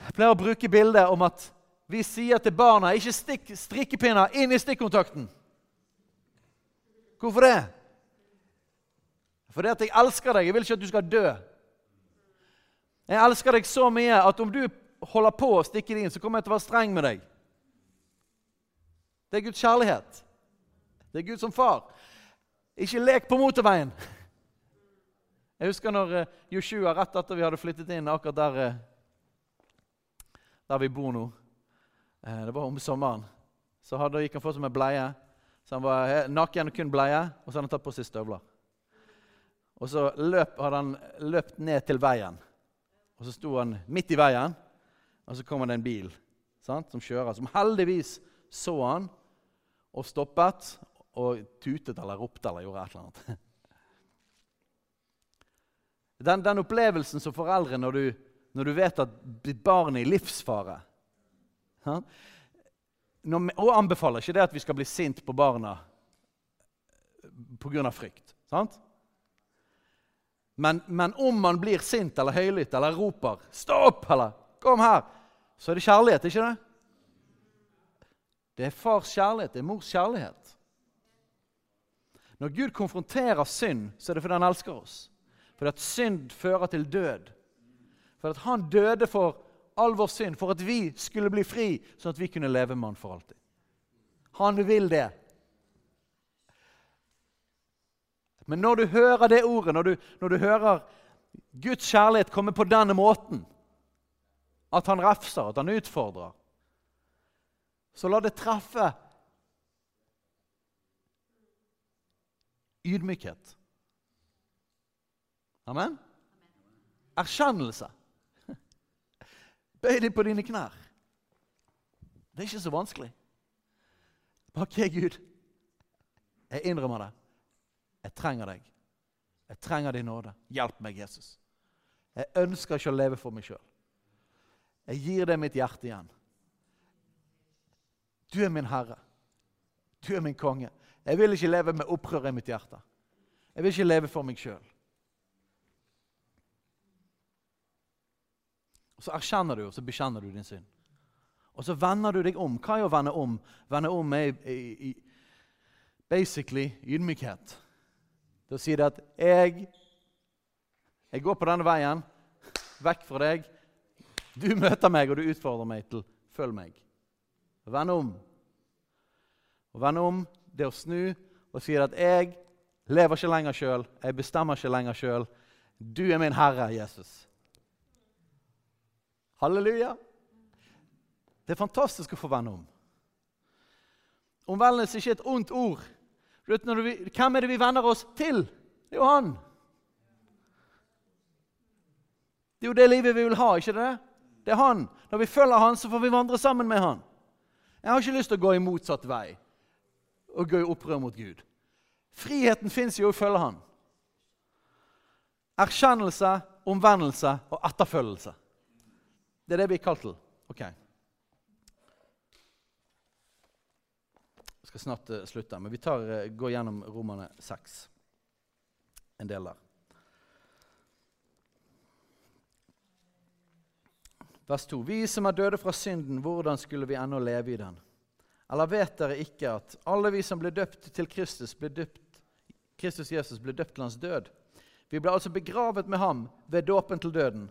Jeg pleier å bruke bildet om at vi sier til barna ikke stikk strikkepinner inn i stikkontakten. Hvorfor det? Fordi at jeg elsker deg. Jeg vil ikke at du skal dø. Jeg elsker deg så mye at om du holder på å stikke det inn, så kommer jeg til å være streng med deg. Det er Guds kjærlighet. Det er Gud som far. Ikke lek på motorveien. Jeg husker når eh, Joshua, rett etter vi hadde flyttet inn akkurat der, eh, der vi bor nå eh, Det var om sommeren. Så hadde, gikk han for seg med bleie. Så han var naken og kun bleie, og så hadde han tatt på seg støvler. Og så løp, hadde han løpt ned til veien. Og så sto han midt i veien, og så kommer det en bil sant, som kjører, som heldigvis så han og stoppet og tutet eller ropte eller gjorde et eller annet. Den, den opplevelsen som foreldre når du, når du vet at ditt barn er i livsfare når, Og anbefaler ikke det at vi skal bli sint på barna pga. frykt. sant? Men, men, om man blir sint eller høylytt eller roper 'stopp' eller 'kom her', så er det kjærlighet, ikke det? Det er fars kjærlighet, det er mors kjærlighet. Når Gud konfronterer synd, så er det fordi han elsker oss. Fordi at synd fører til død. For at han døde for all vår synd, for at vi skulle bli fri, sånn at vi kunne leve med han for alltid. Han vil det. Men når du hører det ordet, når du, når du hører Guds kjærlighet komme på denne måten, at han refser, at han utfordrer, så la det treffe ydmykhet. Amen? Erkjennelse. Bøy deg på dine knær. Det er ikke så vanskelig. OK, Gud, jeg innrømmer det. Jeg trenger deg. Jeg trenger din nåde. Hjelp meg, Jesus. Jeg ønsker ikke å leve for meg sjøl. Jeg gir deg mitt hjerte igjen. Du er min herre. Du er min konge. Jeg vil ikke leve med opprør i mitt hjerte. Jeg vil ikke leve for meg sjøl. Så erkjenner du og så bekjenner du din synd. Og så vender du deg om. Hva er å vende om? Vende om er i, i, basically ydmykhet. Da sier det at jeg, jeg går på denne veien, vekk fra deg. Du møter meg, og du utfordrer meg til følg meg. Vend om. Å vende om, det å snu og si at jeg lever ikke lenger sjøl, jeg bestemmer ikke lenger sjøl. Du er min Herre, Jesus. Halleluja. Det er fantastisk å få vende om. Omvendelse er ikke et ondt ord. Hvem er det vi venner oss til? Det er jo han. Det er jo det livet vi vil ha, ikke det? Det er han. Når vi følger han, så får vi vandre sammen med han. Jeg har ikke lyst til å gå i motsatt vei og gå i opprør mot Gud. Friheten fins jo å følge han. Erkjennelse, omvendelse og etterfølgelse. Det er det vi er kalt til. Ok. Jeg skal snart uh, slutte, men vi tar, uh, går gjennom Romane 6. En del der. Vers 2. Vi som er døde fra synden, hvordan skulle vi ennå leve i den? Eller vet dere ikke at alle vi som ble døpt til Kristus, ble døpt, Kristus Jesus, ble døpt til hans død? Vi ble altså begravet med ham ved dåpen til døden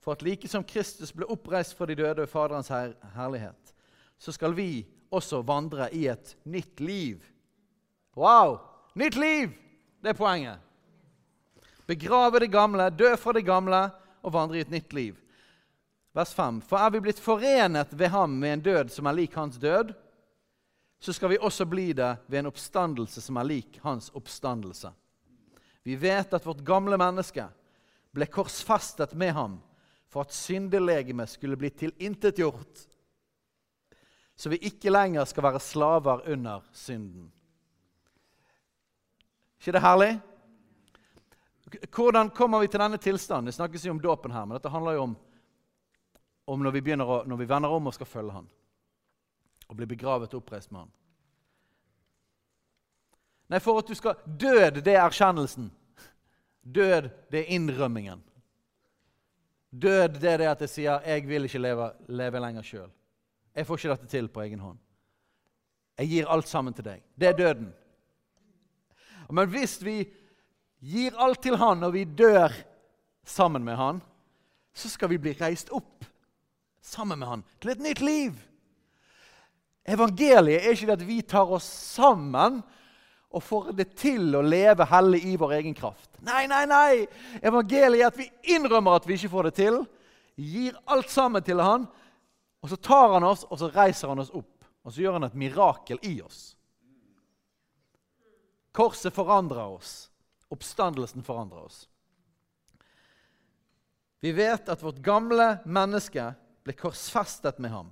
for at like som Kristus ble oppreist fra de døde ved Faderens her herlighet, så skal vi også vandre i et nytt liv. Wow! Nytt liv! Det er poenget. Begrave det gamle, dø fra det gamle og vandre i et nytt liv. Vers 5. For er vi blitt forenet ved ham med en død som er lik hans død, så skal vi også bli det ved en oppstandelse som er lik hans oppstandelse. Vi vet at vårt gamle menneske ble korsfestet med ham for at syndelegemet skulle bli tilintetgjort, så vi ikke lenger skal være slaver under synden. ikke det herlig? Hvordan kommer vi til denne tilstanden? Det snakkes jo om dåpen her, men dette handler jo om, om når, vi å, når vi vender om og skal følge Han, og bli begravet og oppreist med Han. Nei, for at du skal Død, det er erkjennelsen. Død, det er innrømmingen. Død det er det at jeg sier 'jeg vil ikke leve, leve lenger sjøl'. Jeg får ikke dette til på egen hånd. Jeg gir alt sammen til deg. Det er døden. Men hvis vi gir alt til Han og vi dør sammen med Han, så skal vi bli reist opp sammen med han, til et nytt liv. Evangeliet er ikke det at vi tar oss sammen og får det til å leve hellig i vår egen kraft. Nei, nei, nei! Evangeliet er at vi innrømmer at vi ikke får det til, gir alt sammen til han, og så tar han oss, og så reiser han oss opp. Og så gjør han et mirakel i oss. Korset forandrer oss. Oppstandelsen forandrer oss. Vi vet at vårt gamle menneske ble korsfestet med ham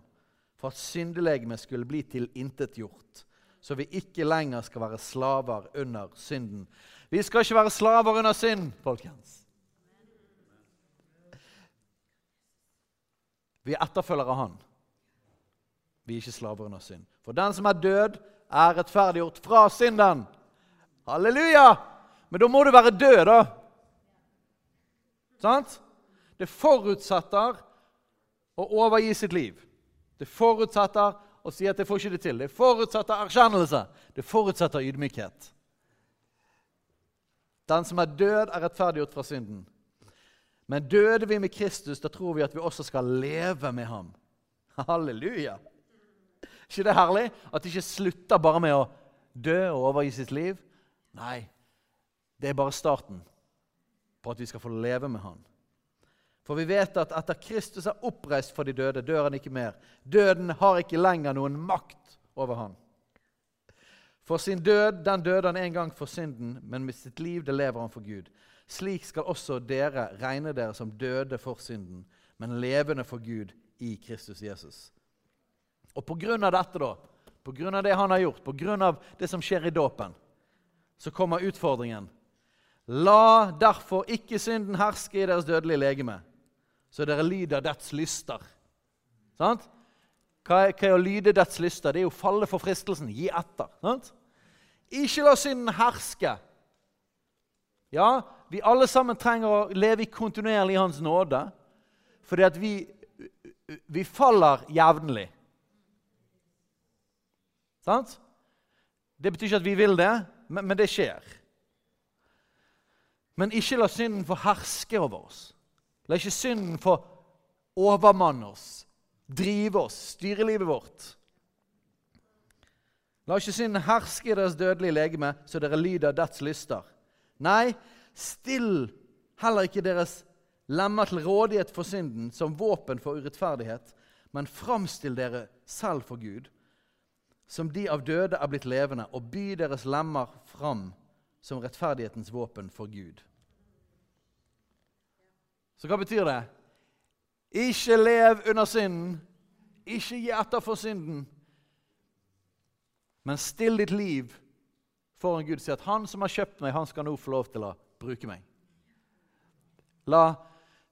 for at syndelegemet skulle bli tilintetgjort, så vi ikke lenger skal være slaver under synden. Vi skal ikke være slaver under synd, folkens. Vi er etterfølgere av Han. Vi er ikke slaver under synd. For den som er død, er rettferdiggjort fra synden. Halleluja! Men da må du være død, da. Sant? Det forutsetter å overgi sitt liv. Det forutsetter å si at 'jeg får ikke det til'. Det forutsetter erkjennelse. Det forutsetter ydmykhet. Den som er død, er rettferdiggjort fra synden. Men døde vi med Kristus, da tror vi at vi også skal leve med ham. Halleluja! ikke det herlig? At det ikke slutter bare med å dø og overgi sitt liv. Nei, det er bare starten på at vi skal få leve med ham. For vi vet at etter Kristus er oppreist for de døde, dør han ikke mer. Døden har ikke lenger noen makt over han. For sin død den døde han en gang for synden, men med sitt liv det lever han for Gud. Slik skal også dere regne dere som døde for synden, men levende for Gud i Kristus Jesus. Og på grunn av dette, da, på grunn av det han har gjort, på grunn av det som skjer i dåpen, så kommer utfordringen. La derfor ikke synden herske i deres dødelige legeme så dere lyder dets lyster. Sant? Hva er, hva er, å lyde dets lyster? Det er jo falle for fristelsen. Gi etter. Sant? Ikke la synden herske. Ja, vi alle sammen trenger å leve kontinuerlig i Hans nåde, fordi at vi, vi faller jevnlig. Sant? Det betyr ikke at vi vil det, men, men det skjer. Men ikke la synden få herske over oss. La ikke synden få overmanne oss, drive oss, styre livet vårt. La ikke synden herske i deres dødelige legeme, så dere lyder dets lyster. Nei, still heller ikke deres lemmer til rådighet for synden som våpen for urettferdighet, men framstill dere selv for Gud, som de av døde er blitt levende, og by deres lemmer fram som rettferdighetens våpen for Gud. Så hva betyr det? Ikke lev under synden. Ikke gi etter for synden. Men still ditt liv foran Gud. Si at 'Han som har kjøpt meg, han skal nå få lov til å bruke meg'. La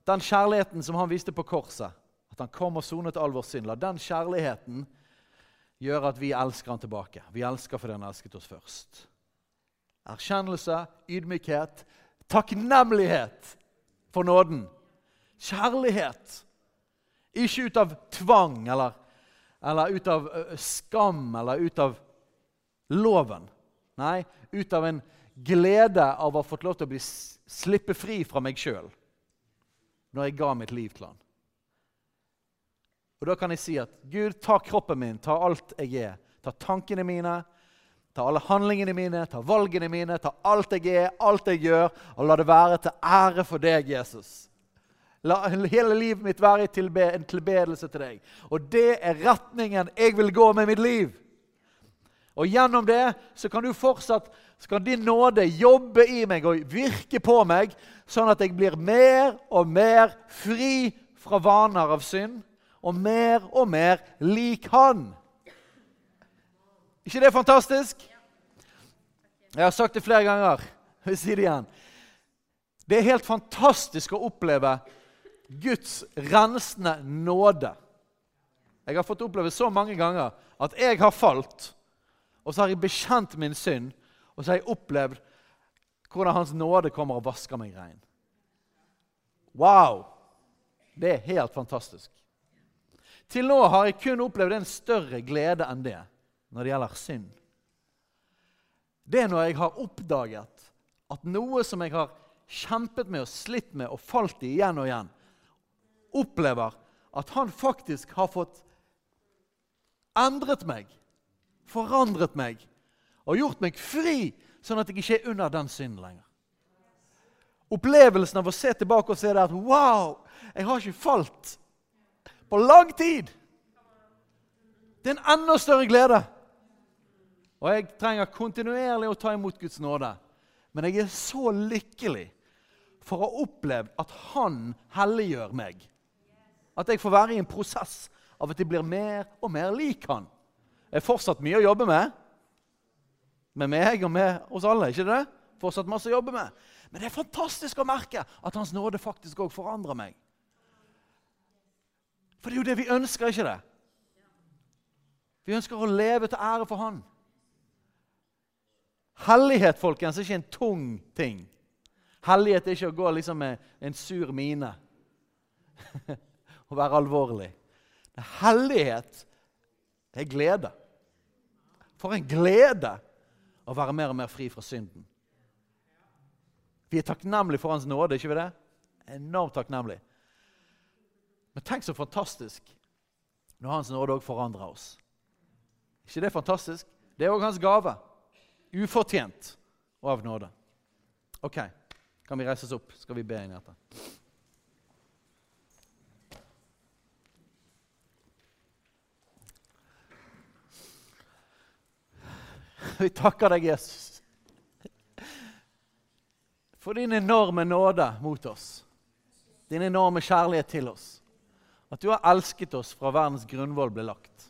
den kjærligheten som han viste på korset, at han kom og sonet all vår synd, la den kjærligheten gjøre at vi elsker han tilbake. Vi elsker fordi han elsket oss først. Erkjennelse, ydmykhet, takknemlighet for nåden. Kjærlighet. Ikke ut av tvang eller, eller ut av skam eller ut av loven. Nei, ut av en glede av å ha fått lov til å bli slippe fri fra meg sjøl når jeg ga mitt liv til han. Og Da kan jeg si at Gud, ta kroppen min, ta alt jeg er. Ta tankene mine, ta alle handlingene mine, ta valgene mine, ta alt jeg er, alt jeg gjør, og la det være til ære for deg, Jesus. La hele livet mitt være en tilbedelse til deg. Og det er retningen jeg vil gå med mitt liv. Og gjennom det så kan du fortsatt, så kan din nåde jobbe i meg og virke på meg, sånn at jeg blir mer og mer fri fra vaner av synd, og mer og mer lik Han. ikke det fantastisk? Jeg har sagt det flere ganger. Jeg vil si det igjen. Det er helt fantastisk å oppleve Guds rensende nåde. Jeg har fått oppleve så mange ganger at jeg har falt, og så har jeg bekjent min synd, og så har jeg opplevd hvordan Hans nåde kommer og vasker meg rein. Wow! Det er helt fantastisk. Til nå har jeg kun opplevd en større glede enn det når det gjelder synd. Det er når jeg har oppdaget at noe som jeg har kjempet med og slitt med og falt i igjen og igjen, opplever at han faktisk har fått endret meg, forandret meg og gjort meg fri, sånn at jeg ikke er under den synden lenger. Opplevelsen av å se tilbake og se det at Wow! Jeg har ikke falt på lang tid. Det er en enda større glede. Og jeg trenger kontinuerlig å ta imot Guds nåde. Men jeg er så lykkelig for å ha opplevd at Han helliggjør meg. At jeg får være i en prosess av at jeg blir mer og mer lik Han. Det er fortsatt mye å jobbe med. Med meg og med oss alle. ikke det? Fortsatt masse å jobbe med. Men det er fantastisk å merke at Hans nåde faktisk òg forandrer meg. For det er jo det vi ønsker, ikke det? Vi ønsker å leve til ære for Han. Hellighet folkens, er ikke en tung ting. Hellighet er ikke å gå liksom med en sur mine og være alvorlig. Hellighet er glede. For en glede å være mer og mer fri fra synden. Vi er takknemlige for Hans nåde, ikke vi det? Enormt takknemlige. Men tenk så fantastisk når Hans nåde òg forandrer oss. ikke det fantastisk? Det er òg hans gave. Ufortjent og av nåde. Ok, kan vi reise oss opp? Skal vi be inn i dette? Vi takker deg, Jesus, for din enorme nåde mot oss. Din enorme kjærlighet til oss. At du har elsket oss fra verdens grunnvoll ble lagt.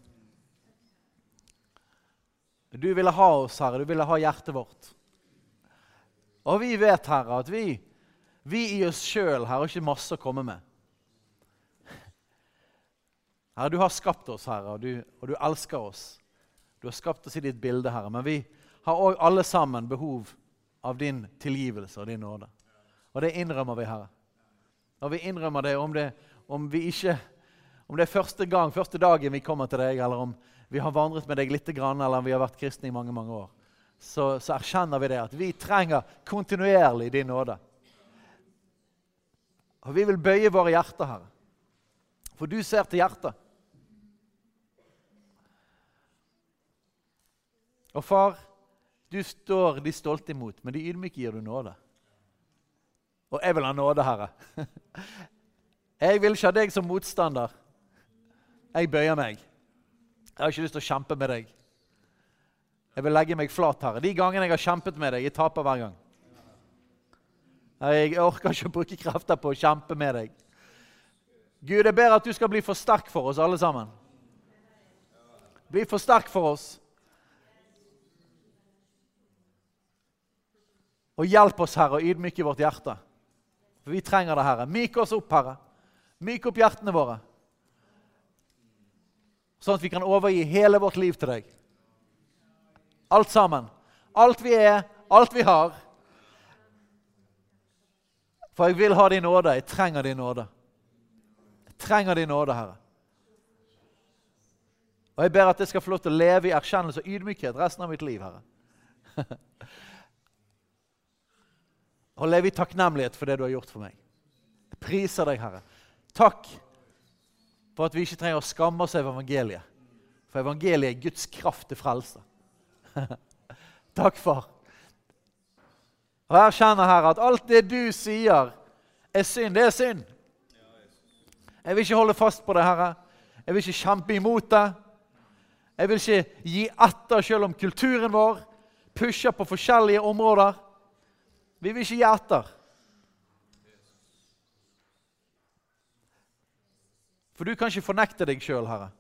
Du ville ha oss, Herre. Du ville ha hjertet vårt. Og vi vet, Herre, at vi, vi i oss sjøl har ikke masse å komme med. Herre, du har skapt oss, Herre, og du, og du elsker oss. Du har skapt oss i ditt bilde, Herre. Men vi har òg alle sammen behov av din tilgivelse og din nåde. Og det innrømmer vi, Herre. Og vi innrømmer det om det, om vi ikke, om det er første gang, første dagen vi kommer til deg, eller om vi har vandret med deg litt, eller om vi har vært kristne i mange mange år, så, så erkjenner vi det at vi trenger kontinuerlig din nåde. Og vi vil bøye våre hjerter, Herre. For du ser til hjertet. Og far, du står de stolte imot, men de ydmyke gir du nåde. Og jeg vil ha nåde, Herre. Jeg vil ikke ha deg som motstander. Jeg bøyer meg. Jeg har ikke lyst til å kjempe med deg. Jeg vil legge meg flat, Herre. De gangene jeg har kjempet med deg, jeg taper hver gang. Jeg orker ikke å bruke krefter på å kjempe med deg. Gud, jeg ber at du skal bli for sterk for oss alle sammen. Bli for sterk for oss. Og hjelp oss, Herre, å ydmyke vårt hjerte. For vi trenger det, Herre. Myk oss opp, Herre. Myk opp hjertene våre. Sånn at vi kan overgi hele vårt liv til deg. Alt sammen. Alt vi er, alt vi har. For jeg vil ha din nåde. Jeg trenger din nåde. Jeg trenger din nåde, Herre. Og jeg ber at jeg skal få lov til å leve i erkjennelse og ydmykhet resten av mitt liv, Herre. og leve i takknemlighet for det du har gjort for meg. Jeg priser deg, Herre. Takk for at vi ikke trenger å skamme oss over evangeliet. For evangeliet er Guds kraft til frelse. Takk, far. Og jeg erkjenner, Herre, at alt det du sier, er synd. Det er synd. Jeg vil ikke holde fast på det, Herre. Jeg vil ikke kjempe imot det. Jeg vil ikke gi etter selv om kulturen vår pusher på forskjellige områder. Vi vil ikke gi etter. For du kan ikke fornekte deg sjøl, Herre.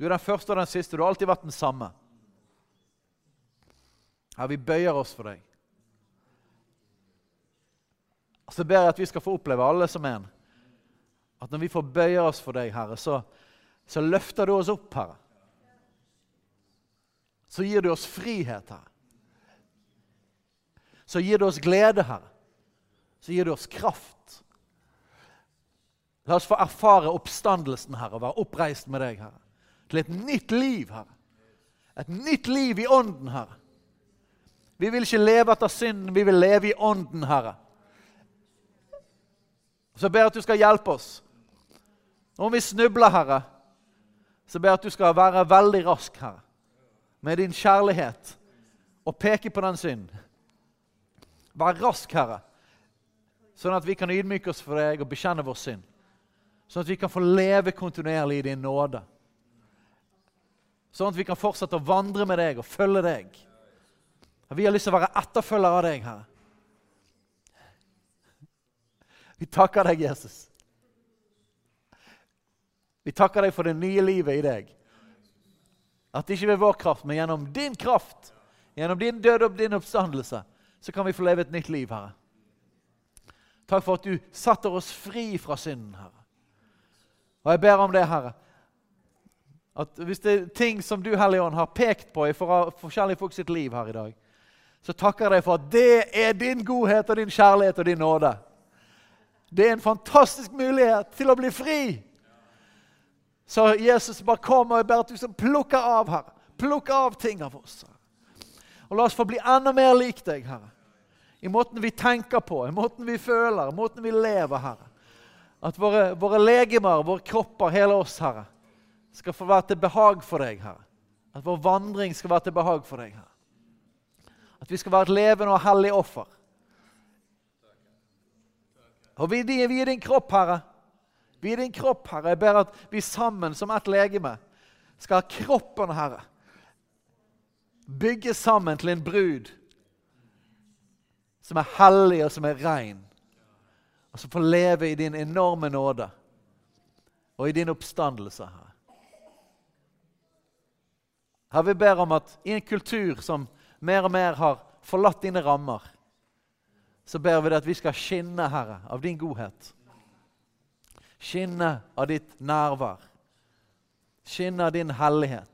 Du er den første og den siste. Du har alltid vært den samme. Herre, vi bøyer oss for deg. Så ber jeg at vi skal få oppleve, alle som en, at når vi får bøye oss for deg, Herre, så, så løfter du oss opp, Herre. Så gir du oss frihet, Herre så gir du oss glede, Herre. Så gir du oss kraft. La oss få erfare oppstandelsen, Herre, og være oppreist med deg, Herre. Til et nytt liv, Herre. Et nytt liv i ånden, Herre. Vi vil ikke leve etter synden, vi vil leve i ånden, Herre. Så jeg ber at du skal hjelpe oss Og om vi snubler, Herre, så ber jeg at du skal være veldig rask, Herre, med din kjærlighet og peke på den synden. Vær rask, Herre, sånn at vi kan ydmyke oss for deg og bekjenne vår synd. Sånn at vi kan få leve kontinuerlig i din nåde. Sånn at vi kan fortsette å vandre med deg og følge deg. Vi har lyst til å være etterfølgere av deg, Herre. Vi takker deg, Jesus. Vi takker deg for det nye livet i deg. At det ikke ved vår kraft, men gjennom din kraft, gjennom din død og din oppstandelse, så kan vi få leve et nytt liv, Herre. Takk for at du satte oss fri fra synden, Herre. Og jeg ber om det, Herre. At hvis det er ting som du, Hellige Ånd, har pekt på i forskjellige folk sitt liv her i dag, så takker jeg deg for at det er din godhet og din kjærlighet og din nåde. Det er en fantastisk mulighet til å bli fri. Så Jesus bare kom og jeg ber at du som plukker av, Herre. Plukker av ting av oss. Og la oss få bli enda mer lik deg, Herre. I måten vi tenker på, i måten vi føler, i måten vi lever, Herre. At våre, våre legemer, våre kropper, hele oss, Herre, skal få være til behag for deg, Herre. At vår vandring skal være til behag for deg, Herre. At vi skal være et levende og hellig offer. Og vi, vi er din kropp, Herre. Vi er din kropp, Herre. Jeg ber at vi sammen som ett legeme skal ha kroppen, Herre bygge sammen til en brud som er hellig og som er rein, og som får leve i din enorme nåde og i din oppstandelse. her. Her vi ber om at i en kultur som mer og mer har forlatt dine rammer, så ber vi deg at vi skal skinne, Herre, av din godhet. Skinne av ditt nærvær. Skinne av din hellighet.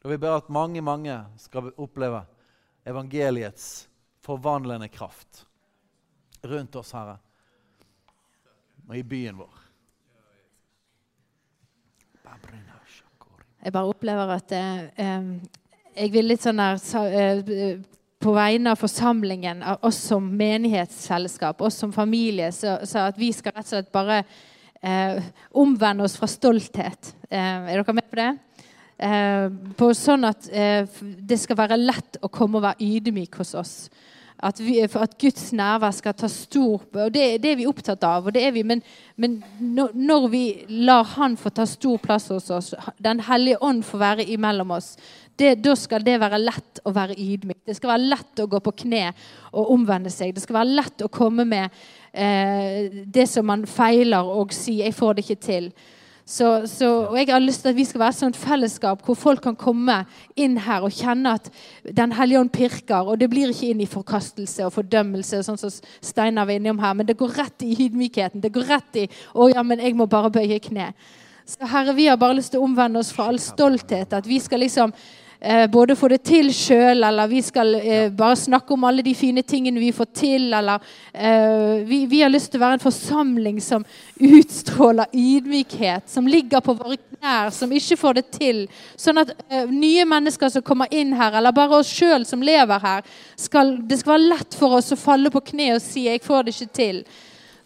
Og vi ber at mange, mange skal oppleve evangeliets forvandlende kraft rundt oss, Herre, og i byen vår. Jeg bare opplever at eh, jeg vil litt sånn der eh, På vegne av forsamlingen, av oss som menighetsselskap, oss som familie, så, så at vi skal rett og slett bare eh, omvende oss fra stolthet. Eh, er dere med på det? Eh, sånn at eh, det skal være lett å komme og være ydmyk hos oss. At, vi, at Guds nærvær skal ta stor og det, det, er vi opptatt av. og det er vi, Men, men når vi lar Han få ta stor plass hos oss, Den hellige ånd får være imellom oss, det, da skal det være lett å være ydmyk. Det skal være lett å gå på kne og omvende seg. Det skal være lett å komme med eh, det som man feiler, og si 'jeg får det ikke til'. Så, så, og Jeg har lyst til at vi skal være et sånt fellesskap hvor folk kan komme inn her og kjenne at Den hellige ånd pirker. Og det blir ikke inn i forkastelse og fordømmelse, sånn som Steinar var innom her, men det går rett i ydmykheten. Det går rett i 'Å ja, men jeg må bare bøye kne'. Så Herre, vi har bare lyst til å omvende oss fra all stolthet. At vi skal liksom eh, både få det til sjøl, eller vi skal eh, bare snakke om alle de fine tingene vi får til. Eller eh, vi, vi, har lyst til å være en forsamling som utstråler ydmykhet, som ligger på våre knær, som ikke får det til. Sånn at eh, nye mennesker som kommer inn her, eller bare oss sjøl som lever her, skal, det skal være lett for oss å falle på kne og si 'jeg får det ikke til'.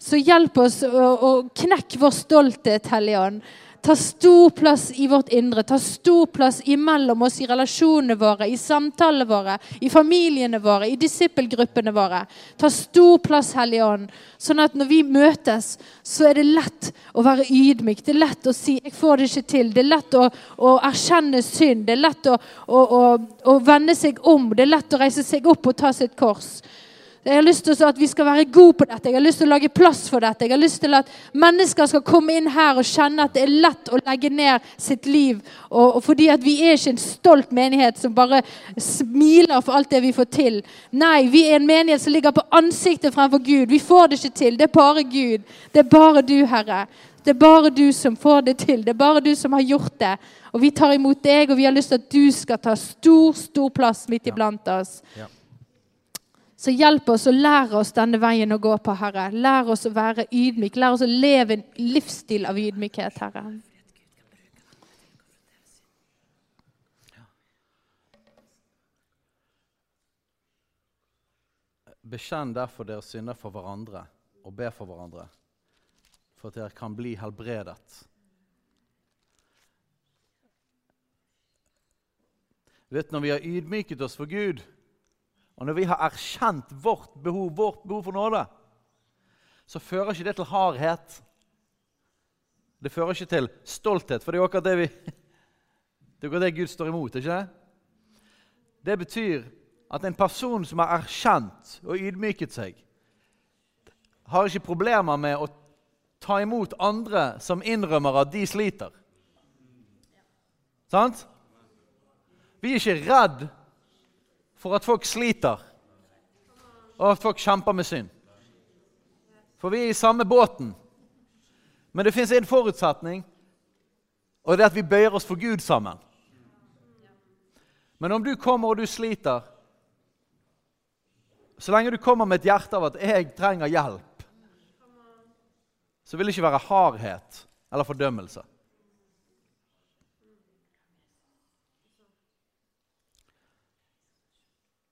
Så hjelp oss å, å knekke vår stolthet, Hellige Ånd. Ta stor plass i vårt indre. Ta stor plass imellom oss i relasjonene våre, i samtalene våre, i familiene våre, i disippelgruppene våre. Ta stor plass, Hellige Ånd, sånn at når vi møtes, så er det lett å være ydmyk. Det er lett å si 'jeg får det ikke til'. Det er lett å, å erkjenne synd. Det er lett å, å, å, vende seg om. Det er lett å reise seg opp og ta sitt kors. Jeg har lyst til at vi skal være gode på dette. Jeg har lyst til å lage plass for dette. Jeg har lyst til at mennesker skal komme inn her og kjenne at det er lett å legge ned sitt liv. Og, og fordi at vi er ikke en stolt menighet som bare smiler for alt det vi får til. Nei, vi er en menighet som ligger på ansiktet fremfor Gud. Vi får det ikke til. Det er bare Gud. Det er bare du, Herre. Det er bare du som får det til. Det er bare du som har gjort det. Og vi tar imot deg, og vi har lyst til at du skal ta stor, stor plass midt iblant oss. Ja. Så hjelp oss og lær oss denne veien å gå på, Herre. Lær oss å være ydmyk. Lær oss å leve en livsstil av ydmykhet, Herre. Bekjenn derfor deres synder for hverandre og be for hverandre, for at dere kan bli helbredet. Du vet, Når vi har ydmyket oss for Gud, og når vi har erkjent vårt behov, vårt behov for nåde, så fører ikke det til hardhet. Det fører ikke til stolthet, for det er jo akkurat det vi Det akkurat det Gud står imot. ikke det? Det betyr at en person som har erkjent og ydmyket seg, har ikke problemer med å ta imot andre som innrømmer at de sliter. Sant? Vi er ikke redd for at folk sliter, og at folk kjemper med synd. For vi er i samme båten. Men det fins en forutsetning, og det er at vi bøyer oss for Gud sammen. Men om du kommer og du sliter Så lenge du kommer med et hjerte av at 'jeg trenger hjelp', så vil det ikke være hardhet eller fordømmelse.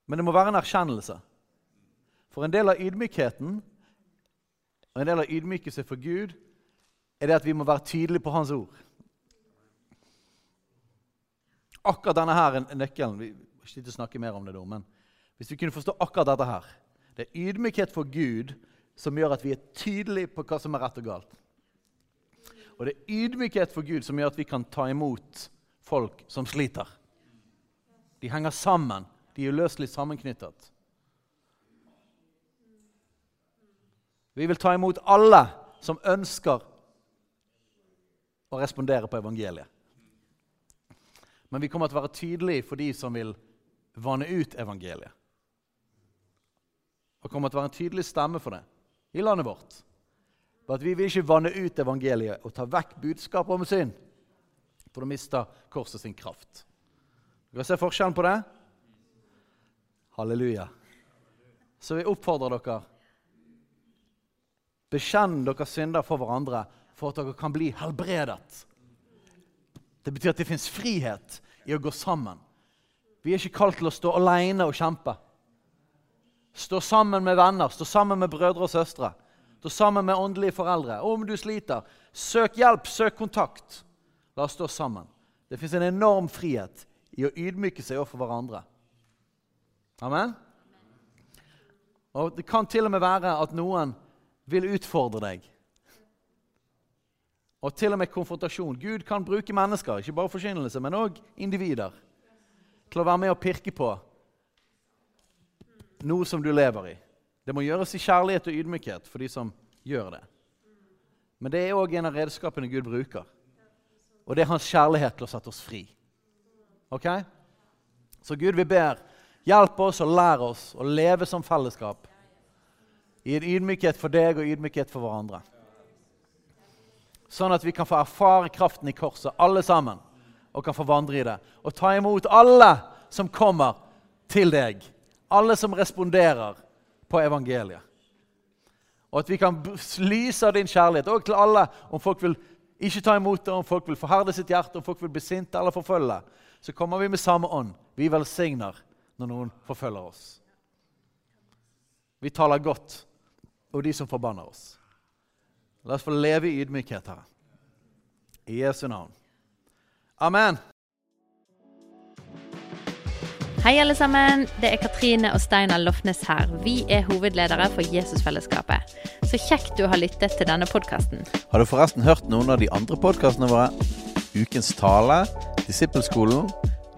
Men det må være en erkjennelse. For en del av ydmykheten og en del av ydmykelse for Gud er det at vi må være tydelige på Hans ord. Akkurat denne her er nøkkelen. Vi ikke snakke mer om det da, men Hvis vi kunne forstå akkurat dette her Det er ydmykhet for Gud som gjør at vi er tydelige på hva som er rett og galt. Og det er ydmykhet for Gud som gjør at vi kan ta imot folk som sliter. De henger sammen. De er uløselig sammenknyttet. Vi vil ta imot alle som ønsker å respondere på evangeliet. Men vi kommer til å være tydelige for de som vil vanne ut evangeliet. Og kommer til å være en tydelig stemme for det i landet vårt. For at Vi vil ikke vanne ut evangeliet og ta vekk budskapet om synd. For da mister korset sin kraft. Du kan se forskjellen på det? Halleluja. Så vi oppfordrer dere Bekjenn deres synder for hverandre for at dere kan bli helbredet. Det betyr at det fins frihet i å gå sammen. Vi er ikke kalt til å stå alene og kjempe. Stå sammen med venner, stå sammen med brødre og søstre. Stå sammen med åndelige foreldre. Og om du sliter, søk hjelp, søk kontakt. La oss stå sammen. Det fins en enorm frihet i å ydmyke seg overfor hverandre. Amen? Og Det kan til og med være at noen vil utfordre deg. Og til og med konfrontasjon. Gud kan bruke mennesker, ikke bare forkynnelse, men òg individer, til å være med og pirke på noe som du lever i. Det må gjøres i kjærlighet og ydmykhet for de som gjør det. Men det er òg en av redskapene Gud bruker. Og det er hans kjærlighet til å sette oss fri. Ok? Så Gud, vi ber, hjelp oss og lær oss å leve som fellesskap i en ydmykhet for deg og ydmykhet for hverandre. Sånn at vi kan få erfare kraften i korset, alle sammen, og kan få vandre i det. Og ta imot alle som kommer til deg. Alle som responderer på evangeliet. Og at vi kan lyse av din kjærlighet òg til alle, om folk vil ikke ta imot det, om folk vil forherde sitt hjerte, om folk vil bli sinte eller forfølge. Så kommer vi med samme ånd. Vi velsigner når noen forfølger oss. Vi taler godt og de som forbanner oss. La oss få leve i ydmykhet, her. I Jesu navn. Amen. Hei, alle sammen. Det er Katrine og Steinar Lofnes her. Vi er hovedledere for Jesusfellesskapet. Så kjekt du har lyttet til denne podkasten. Har du forresten hørt noen av de andre podkastene våre? Ukens tale, Disippelskolen,